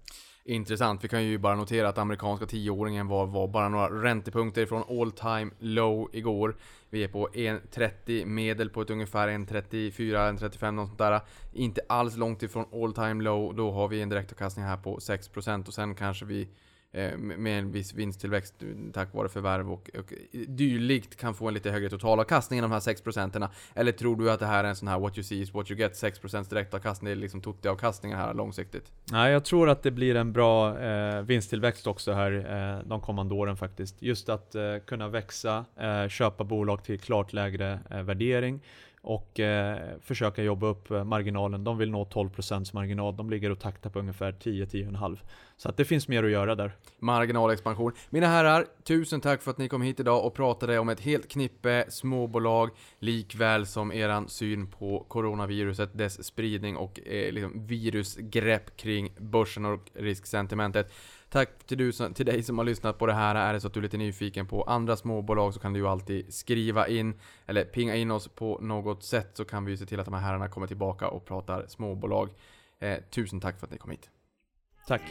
Intressant. Vi kan ju bara notera att amerikanska tioåringen var, var bara några räntepunkter från all time low igår. Vi är på 1,30 medel på ett ungefär 1,34, 1,35 något sånt där. Inte alls långt ifrån all time low. Då har vi en direktavkastning här på 6% och sen kanske vi Eh, med en viss vinsttillväxt eh, tack vare förvärv och, och eh, dylikt kan få en lite högre totalavkastning än de här 6 procenten. Eller tror du att det här är en sån här what you see is what you get, 6 procents direktavkastning, det är liksom totti-avkastningen här långsiktigt? Nej, jag tror att det blir en bra eh, vinsttillväxt också här eh, de kommande åren faktiskt. Just att eh, kunna växa, eh, köpa bolag till klart lägre eh, värdering och eh, försöka jobba upp eh, marginalen. De vill nå 12% marginal. De ligger och taktar på ungefär 10-10,5. Så att det finns mer att göra där. Marginalexpansion. Mina herrar, tusen tack för att ni kom hit idag och pratade om ett helt knippe småbolag, likväl som eran syn på coronaviruset, dess spridning och eh, liksom virusgrepp kring börsen och risksentimentet. Tack till, du, till dig som har lyssnat på det här. Är det så att du är lite nyfiken på andra småbolag så kan du ju alltid skriva in eller pinga in oss på något sätt så kan vi ju se till att de här herrarna kommer tillbaka och pratar småbolag. Eh, tusen tack för att ni kom hit. Tack.